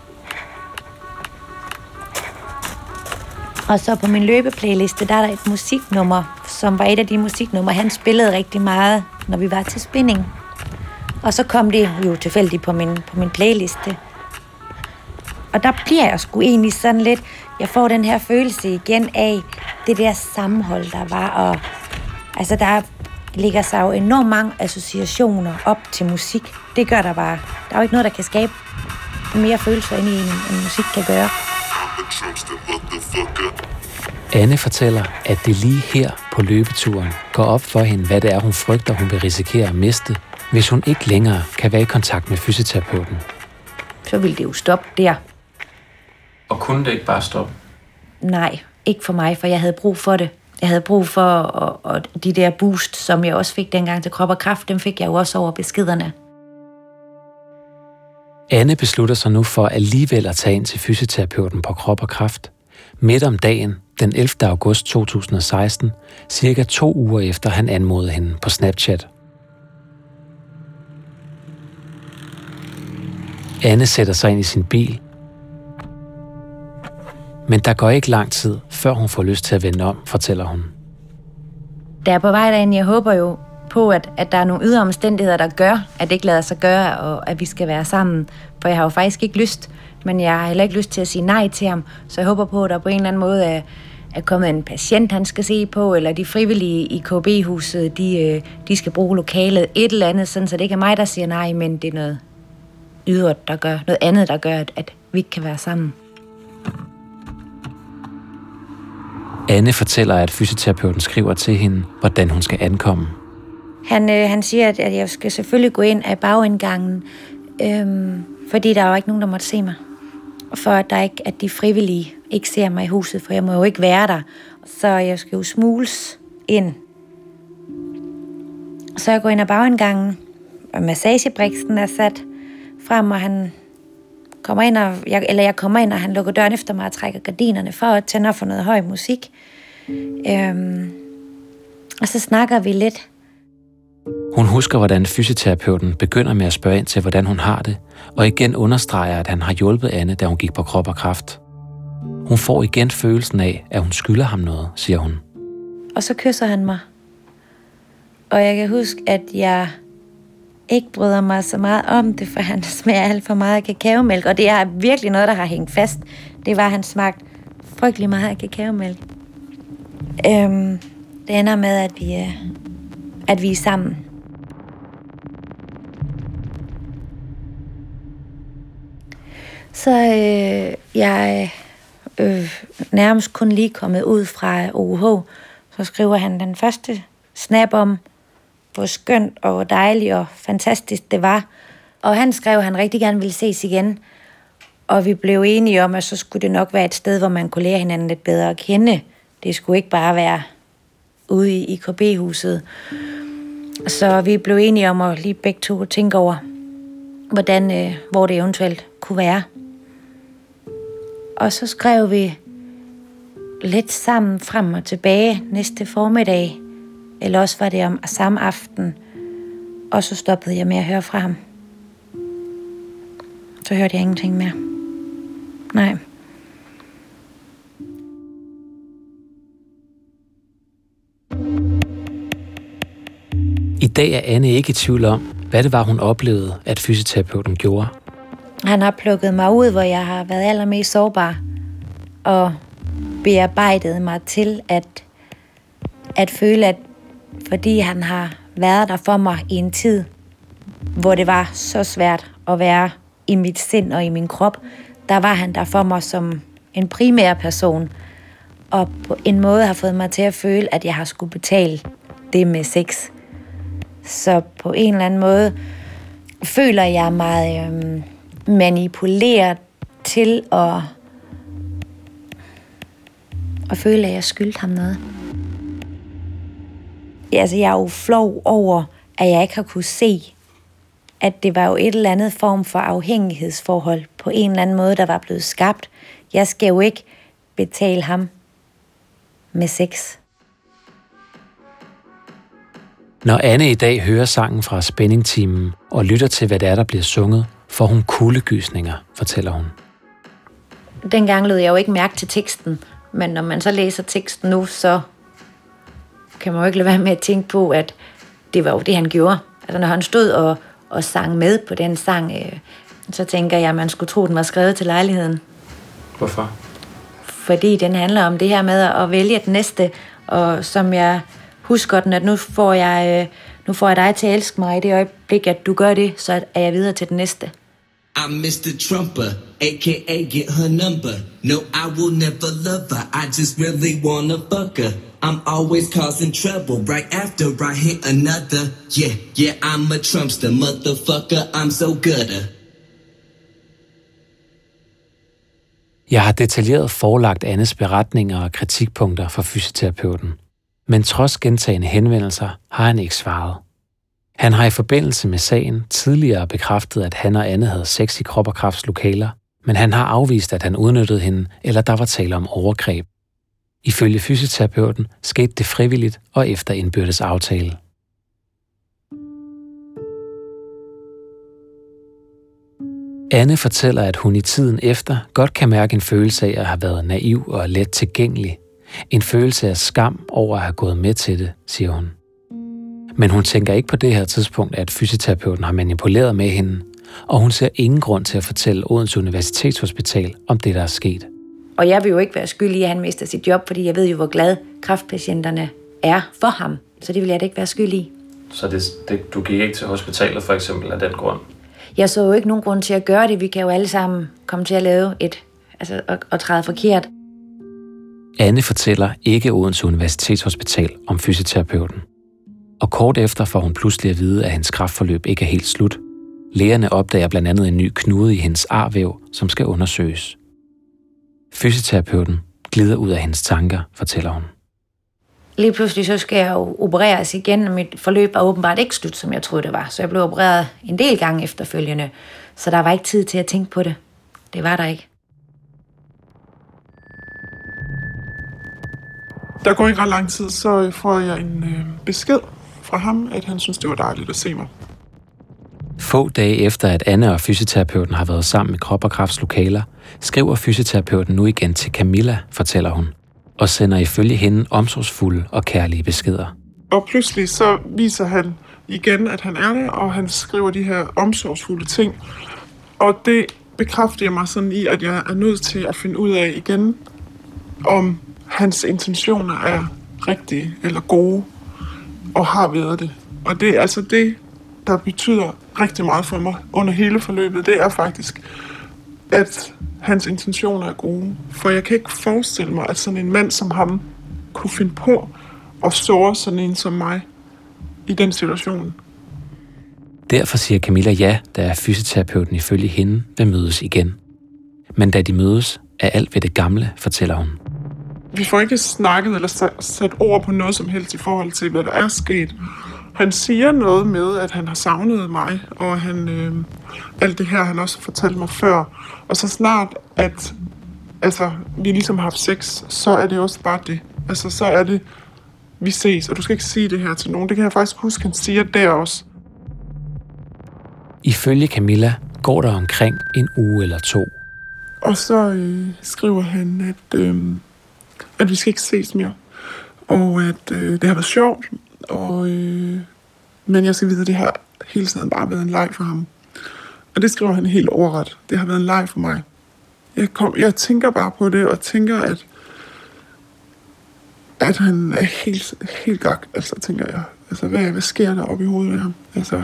Og så på min løbeplayliste, der er der et musiknummer, som var et af de musiknumre, han spillede rigtig meget, når vi var til spinning. Og så kom det jo tilfældigt på min, på min playliste. Og der bliver jeg sgu egentlig sådan lidt, jeg får den her følelse igen af det der sammenhold, der var. Og, altså, der ligger sig jo enormt mange associationer op til musik. Det gør der bare. Der er jo ikke noget, der kan skabe mere følelser ind i en, end musik kan gøre. Anne fortæller, at det lige her på løbeturen går op for hende, hvad det er, hun frygter, hun vil risikere at miste, hvis hun ikke længere kan være i kontakt med fysioterapeuten. Så vil det jo stoppe der. Og kunne det ikke bare stoppe? Nej, ikke for mig, for jeg havde brug for det. Jeg havde brug for og, og de der boost, som jeg også fik dengang til krop og kraft, dem fik jeg jo også over beskederne. Anne beslutter sig nu for alligevel at tage ind til fysioterapeuten på krop og kraft. Midt om dagen, den 11. august 2016, cirka to uger efter han anmodede hende på Snapchat. Anne sætter sig ind i sin bil men der går ikke lang tid, før hun får lyst til at vende om, fortæller hun. Der er på vej derind, jeg håber jo på, at, at der er nogle ydre omstændigheder, der gør, at det ikke lader sig gøre, og at vi skal være sammen. For jeg har jo faktisk ikke lyst, men jeg har heller ikke lyst til at sige nej til ham. Så jeg håber på, at der på en eller anden måde er, er kommet en patient, han skal se på, eller de frivillige i KB-huset, de, øh, de skal bruge lokalet, et eller andet, sådan, så det ikke er mig, der siger nej, men det er noget ydre, der gør, noget andet, der gør, at, at vi ikke kan være sammen. Anne fortæller, at fysioterapeuten skriver til hende, hvordan hun skal ankomme. Han, øh, han siger, at jeg skal selvfølgelig gå ind af bagindgangen, øhm, fordi der er jo ikke nogen, der måtte se mig. Og for at, der ikke, at de frivillige ikke ser mig i huset, for jeg må jo ikke være der. Så jeg skal jo smules ind. Så jeg går ind ad bagindgangen, og massagebriksen er sat frem, og han kommer ind, og jeg, eller jeg kommer ind, og han lukker døren efter mig og trækker gardinerne for at tænde for noget høj musik. Øhm, og så snakker vi lidt. Hun husker, hvordan fysioterapeuten begynder med at spørge ind til, hvordan hun har det, og igen understreger, at han har hjulpet Anne, da hun gik på krop og kraft. Hun får igen følelsen af, at hun skylder ham noget, siger hun. Og så kysser han mig. Og jeg kan huske, at jeg ikke bryder mig så meget om det, for han smager alt for meget af kakaomælk. Og det er virkelig noget, der har hængt fast. Det var, at han smagte frygtelig meget af kakaomælk. Øhm, det ender med, at vi, øh, at vi er sammen. Så øh, jeg øh, nærmest kun lige kommet ud fra OUH, så skriver han den første snap om, hvor skønt og hvor dejligt og fantastisk det var. Og han skrev, at han rigtig gerne ville ses igen. Og vi blev enige om, at så skulle det nok være et sted, hvor man kunne lære hinanden lidt bedre at kende. Det skulle ikke bare være ude i IKB-huset. Så vi blev enige om at lige begge to tænke over, hvordan, øh, hvor det eventuelt kunne være. Og så skrev vi lidt sammen frem og tilbage næste formiddag, eller også var det om samme aften, og så stoppede jeg med at høre fra ham. Så hørte jeg ingenting mere. Nej. I dag er Anne ikke i tvivl om, hvad det var, hun oplevede, at fysioterapeuten gjorde. Han har plukket mig ud, hvor jeg har været allermest sårbar, og bearbejdet mig til at, at føle, at fordi han har været der for mig i en tid, hvor det var så svært at være i mit sind og i min krop, der var han der for mig som en primær person, og på en måde har fået mig til at føle, at jeg har skulle betale det med sex. Så på en eller anden måde føler jeg mig øhm, manipuleret til at, at føle, at jeg skyldte ham noget. Altså, jeg er jo flov over, at jeg ikke har kunne se, at det var jo et eller andet form for afhængighedsforhold på en eller anden måde, der var blevet skabt. Jeg skal jo ikke betale ham med sex. Når Anne i dag hører sangen fra Spændingtimen og lytter til, hvad det er, der bliver sunget, får hun kuldegysninger, fortæller hun. Dengang lød jeg jo ikke mærke til teksten, men når man så læser teksten nu, så kan man jo ikke lade være med at tænke på, at det var jo det, han gjorde. Altså når han stod og, og sang med på den sang, øh, så tænker jeg, at man skulle tro, at den var skrevet til lejligheden. Hvorfor? Fordi den handler om det her med at vælge den næste, og som jeg husker den, at nu får jeg, øh, nu får jeg dig til at elske mig i det øjeblik, at du gør det, så er jeg videre til den næste. I'm Mr. Trumper, aka get her number. No, I will never love her. I just really wanna fuck her. I'm always causing trouble right after I hit another. Yeah, yeah, I'm a Trumpster, motherfucker. I'm so good. Jeg har detaljeret forelagt Annes beretninger og kritikpunkter for fysioterapeuten. Men trods gentagende henvendelser har han ikke svaret. Han har i forbindelse med sagen tidligere bekræftet, at han og Anne havde sex i krop og krafts lokaler, men han har afvist, at han udnyttede hende, eller der var tale om overgreb. Ifølge fysioterapeuten skete det frivilligt og efter indbyrdes aftale. Anne fortæller, at hun i tiden efter godt kan mærke en følelse af at have været naiv og let tilgængelig. En følelse af skam over at have gået med til det, siger hun. Men hun tænker ikke på det her tidspunkt, at fysioterapeuten har manipuleret med hende, og hun ser ingen grund til at fortælle Odense Universitetshospital om det, der er sket. Og jeg vil jo ikke være skyldig i, at han mister sit job, fordi jeg ved jo, hvor glad kraftpatienterne er for ham. Så det vil jeg da ikke være skyldig i. Så det, det, du gik ikke til hospitalet for eksempel af den grund? Jeg så jo ikke nogen grund til at gøre det. Vi kan jo alle sammen komme til at lave et, altså at, at træde forkert. Anne fortæller ikke Odense Universitetshospital om fysioterapeuten. Og kort efter får hun pludselig at vide, at hendes kraftforløb ikke er helt slut. Lægerne opdager blandt andet en ny knude i hendes arvæv, som skal undersøges. Fysioterapeuten glider ud af hendes tanker, fortæller hun. Lige pludselig så skal jeg jo opereres igen, og mit forløb var åbenbart ikke slut, som jeg troede det var. Så jeg blev opereret en del gange efterfølgende, så der var ikke tid til at tænke på det. Det var der ikke. Der går ikke ret lang tid, så får jeg en øh, besked fra ham, at han synes, det var dejligt at se mig. Få dage efter, at Anne og fysioterapeuten har været sammen i Krop og Krafts lokaler, skriver fysioterapeuten nu igen til Camilla, fortæller hun, og sender ifølge hende omsorgsfulde og kærlige beskeder. Og pludselig så viser han igen, at han er der, og han skriver de her omsorgsfulde ting. Og det bekræfter mig sådan i, at jeg er nødt til at finde ud af igen, om hans intentioner er rigtige eller gode, og har været det. Og det er altså det, der betyder rigtig meget for mig under hele forløbet. Det er faktisk, at hans intentioner er gode. For jeg kan ikke forestille mig, at sådan en mand som ham kunne finde på at såre sådan en som mig i den situation. Derfor siger Camilla ja, da fysioterapeuten ifølge hende vil mødes igen. Men da de mødes, er alt ved det gamle, fortæller hun. Vi får ikke snakket eller sat ord på noget som helst i forhold til, hvad der er sket. Han siger noget med, at han har savnet mig, og han, øh, alt det her, han også fortalte mig før. Og så snart, at altså, vi ligesom har haft sex, så er det også bare det. Altså, så er det, vi ses, og du skal ikke sige det her til nogen. Det kan jeg faktisk huske, han siger der også. Ifølge Camilla går der omkring en uge eller to. Og så øh, skriver han, at, øh, at vi skal ikke ses mere. Og at øh, det har været sjovt, og, øh, men jeg skal vide, at det har hele tiden bare været en leg for ham. Og det skriver han helt overret. Det har været en leg for mig. Jeg, kom, jeg tænker bare på det, og tænker, at, at han er helt, helt gak. Altså, tænker jeg. Altså, hvad, hvad sker der oppe i hovedet med ham? Altså,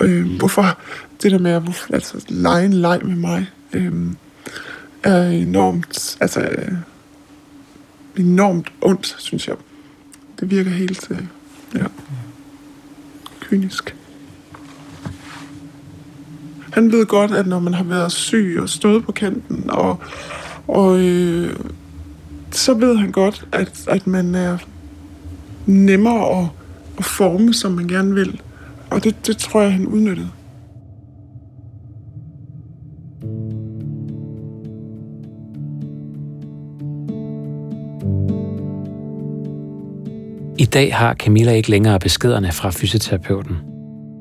øh, hvorfor det der med at hvorfor, altså, lege en leg med mig, øh, er enormt, altså, øh, enormt ondt, synes jeg. Det virker helt, øh, ja, kynisk. Han ved godt, at når man har været syg og stået på kanten, og, og øh, så ved han godt, at, at man er nemmere at, at forme, som man gerne vil. Og det, det tror jeg, han udnyttede. I dag har Camilla ikke længere beskederne fra fysioterapeuten.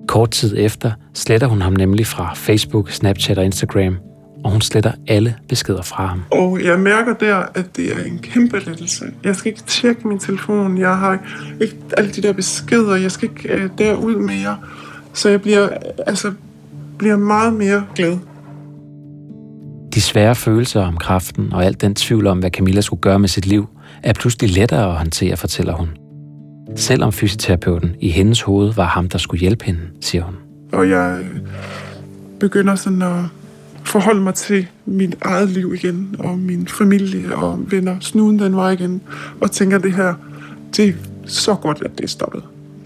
Kort tid efter sletter hun ham nemlig fra Facebook, Snapchat og Instagram, og hun sletter alle beskeder fra ham. Og jeg mærker der, at det er en kæmpe lettelse. Jeg skal ikke tjekke min telefon. Jeg har ikke alle de der beskeder. Jeg skal ikke uh, derud mere. Så jeg bliver, altså, bliver meget mere glad. De svære følelser om kraften og alt den tvivl om, hvad Camilla skulle gøre med sit liv, er pludselig lettere at håndtere, fortæller hun. Selvom fysioterapeuten i hendes hoved var ham, der skulle hjælpe hende, siger hun. Og jeg begynder sådan at forholde mig til mit eget liv igen, og min familie og venner. Snuden den var igen, og tænker det her, det er så godt, at det er stoppet.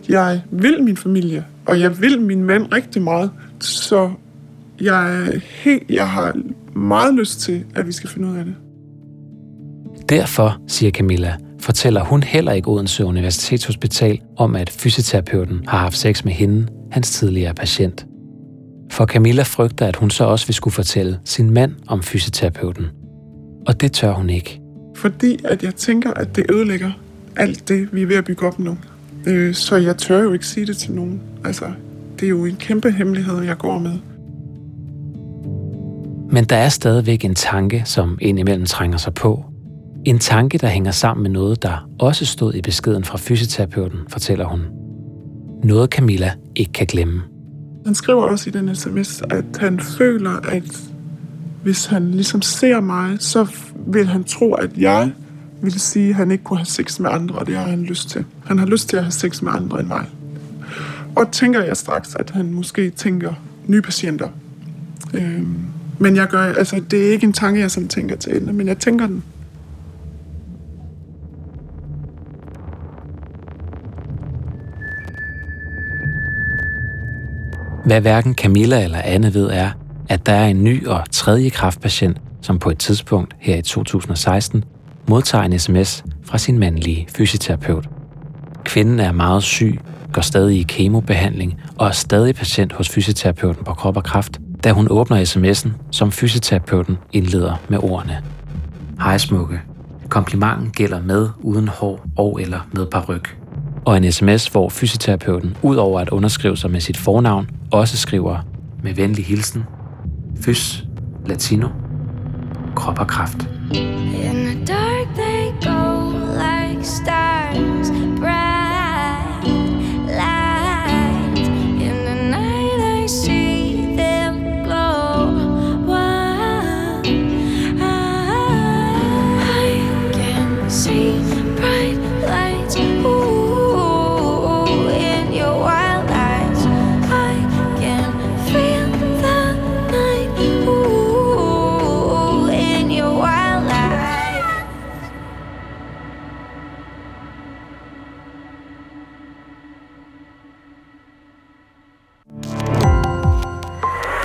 Jeg vil min familie, og jeg vil min mand rigtig meget, så jeg, helt, jeg har meget lyst til, at vi skal finde ud af det. Derfor, siger Camilla, fortæller hun heller ikke Odense Universitetshospital om, at fysioterapeuten har haft sex med hende, hans tidligere patient. For Camilla frygter, at hun så også vil skulle fortælle sin mand om fysioterapeuten. Og det tør hun ikke. Fordi at jeg tænker, at det ødelægger alt det, vi er ved at bygge op nu. Øh, så jeg tør jo ikke sige det til nogen. Altså, det er jo en kæmpe hemmelighed, jeg går med. Men der er stadigvæk en tanke, som indimellem trænger sig på. En tanke, der hænger sammen med noget, der også stod i beskeden fra fysioterapeuten, fortæller hun. Noget Camilla ikke kan glemme. Han skriver også i den sms, at han føler, at hvis han ligesom ser mig, så vil han tro, at jeg vil sige, at han ikke kunne have sex med andre, og det har han lyst til. Han har lyst til at have sex med andre end mig. Og tænker jeg straks, at han måske tænker nye patienter. Øhm, men jeg gør, altså, det er ikke en tanke, jeg sådan tænker til ende, men jeg tænker den. Hvad hverken Camilla eller Anne ved er, at der er en ny og tredje kraftpatient, som på et tidspunkt her i 2016 modtager en sms fra sin mandlige fysioterapeut. Kvinden er meget syg, går stadig i kemobehandling og er stadig patient hos fysioterapeuten på krop og kraft, da hun åbner sms'en, som fysioterapeuten indleder med ordene. Hej smukke. Komplimenten gælder med uden hår og eller med paryk. Og en sms, hvor fysioterapeuten, ud over at underskrive sig med sit fornavn, også skriver med venlig hilsen, Fys, Latino, krop og kraft. In the dark they go like stars,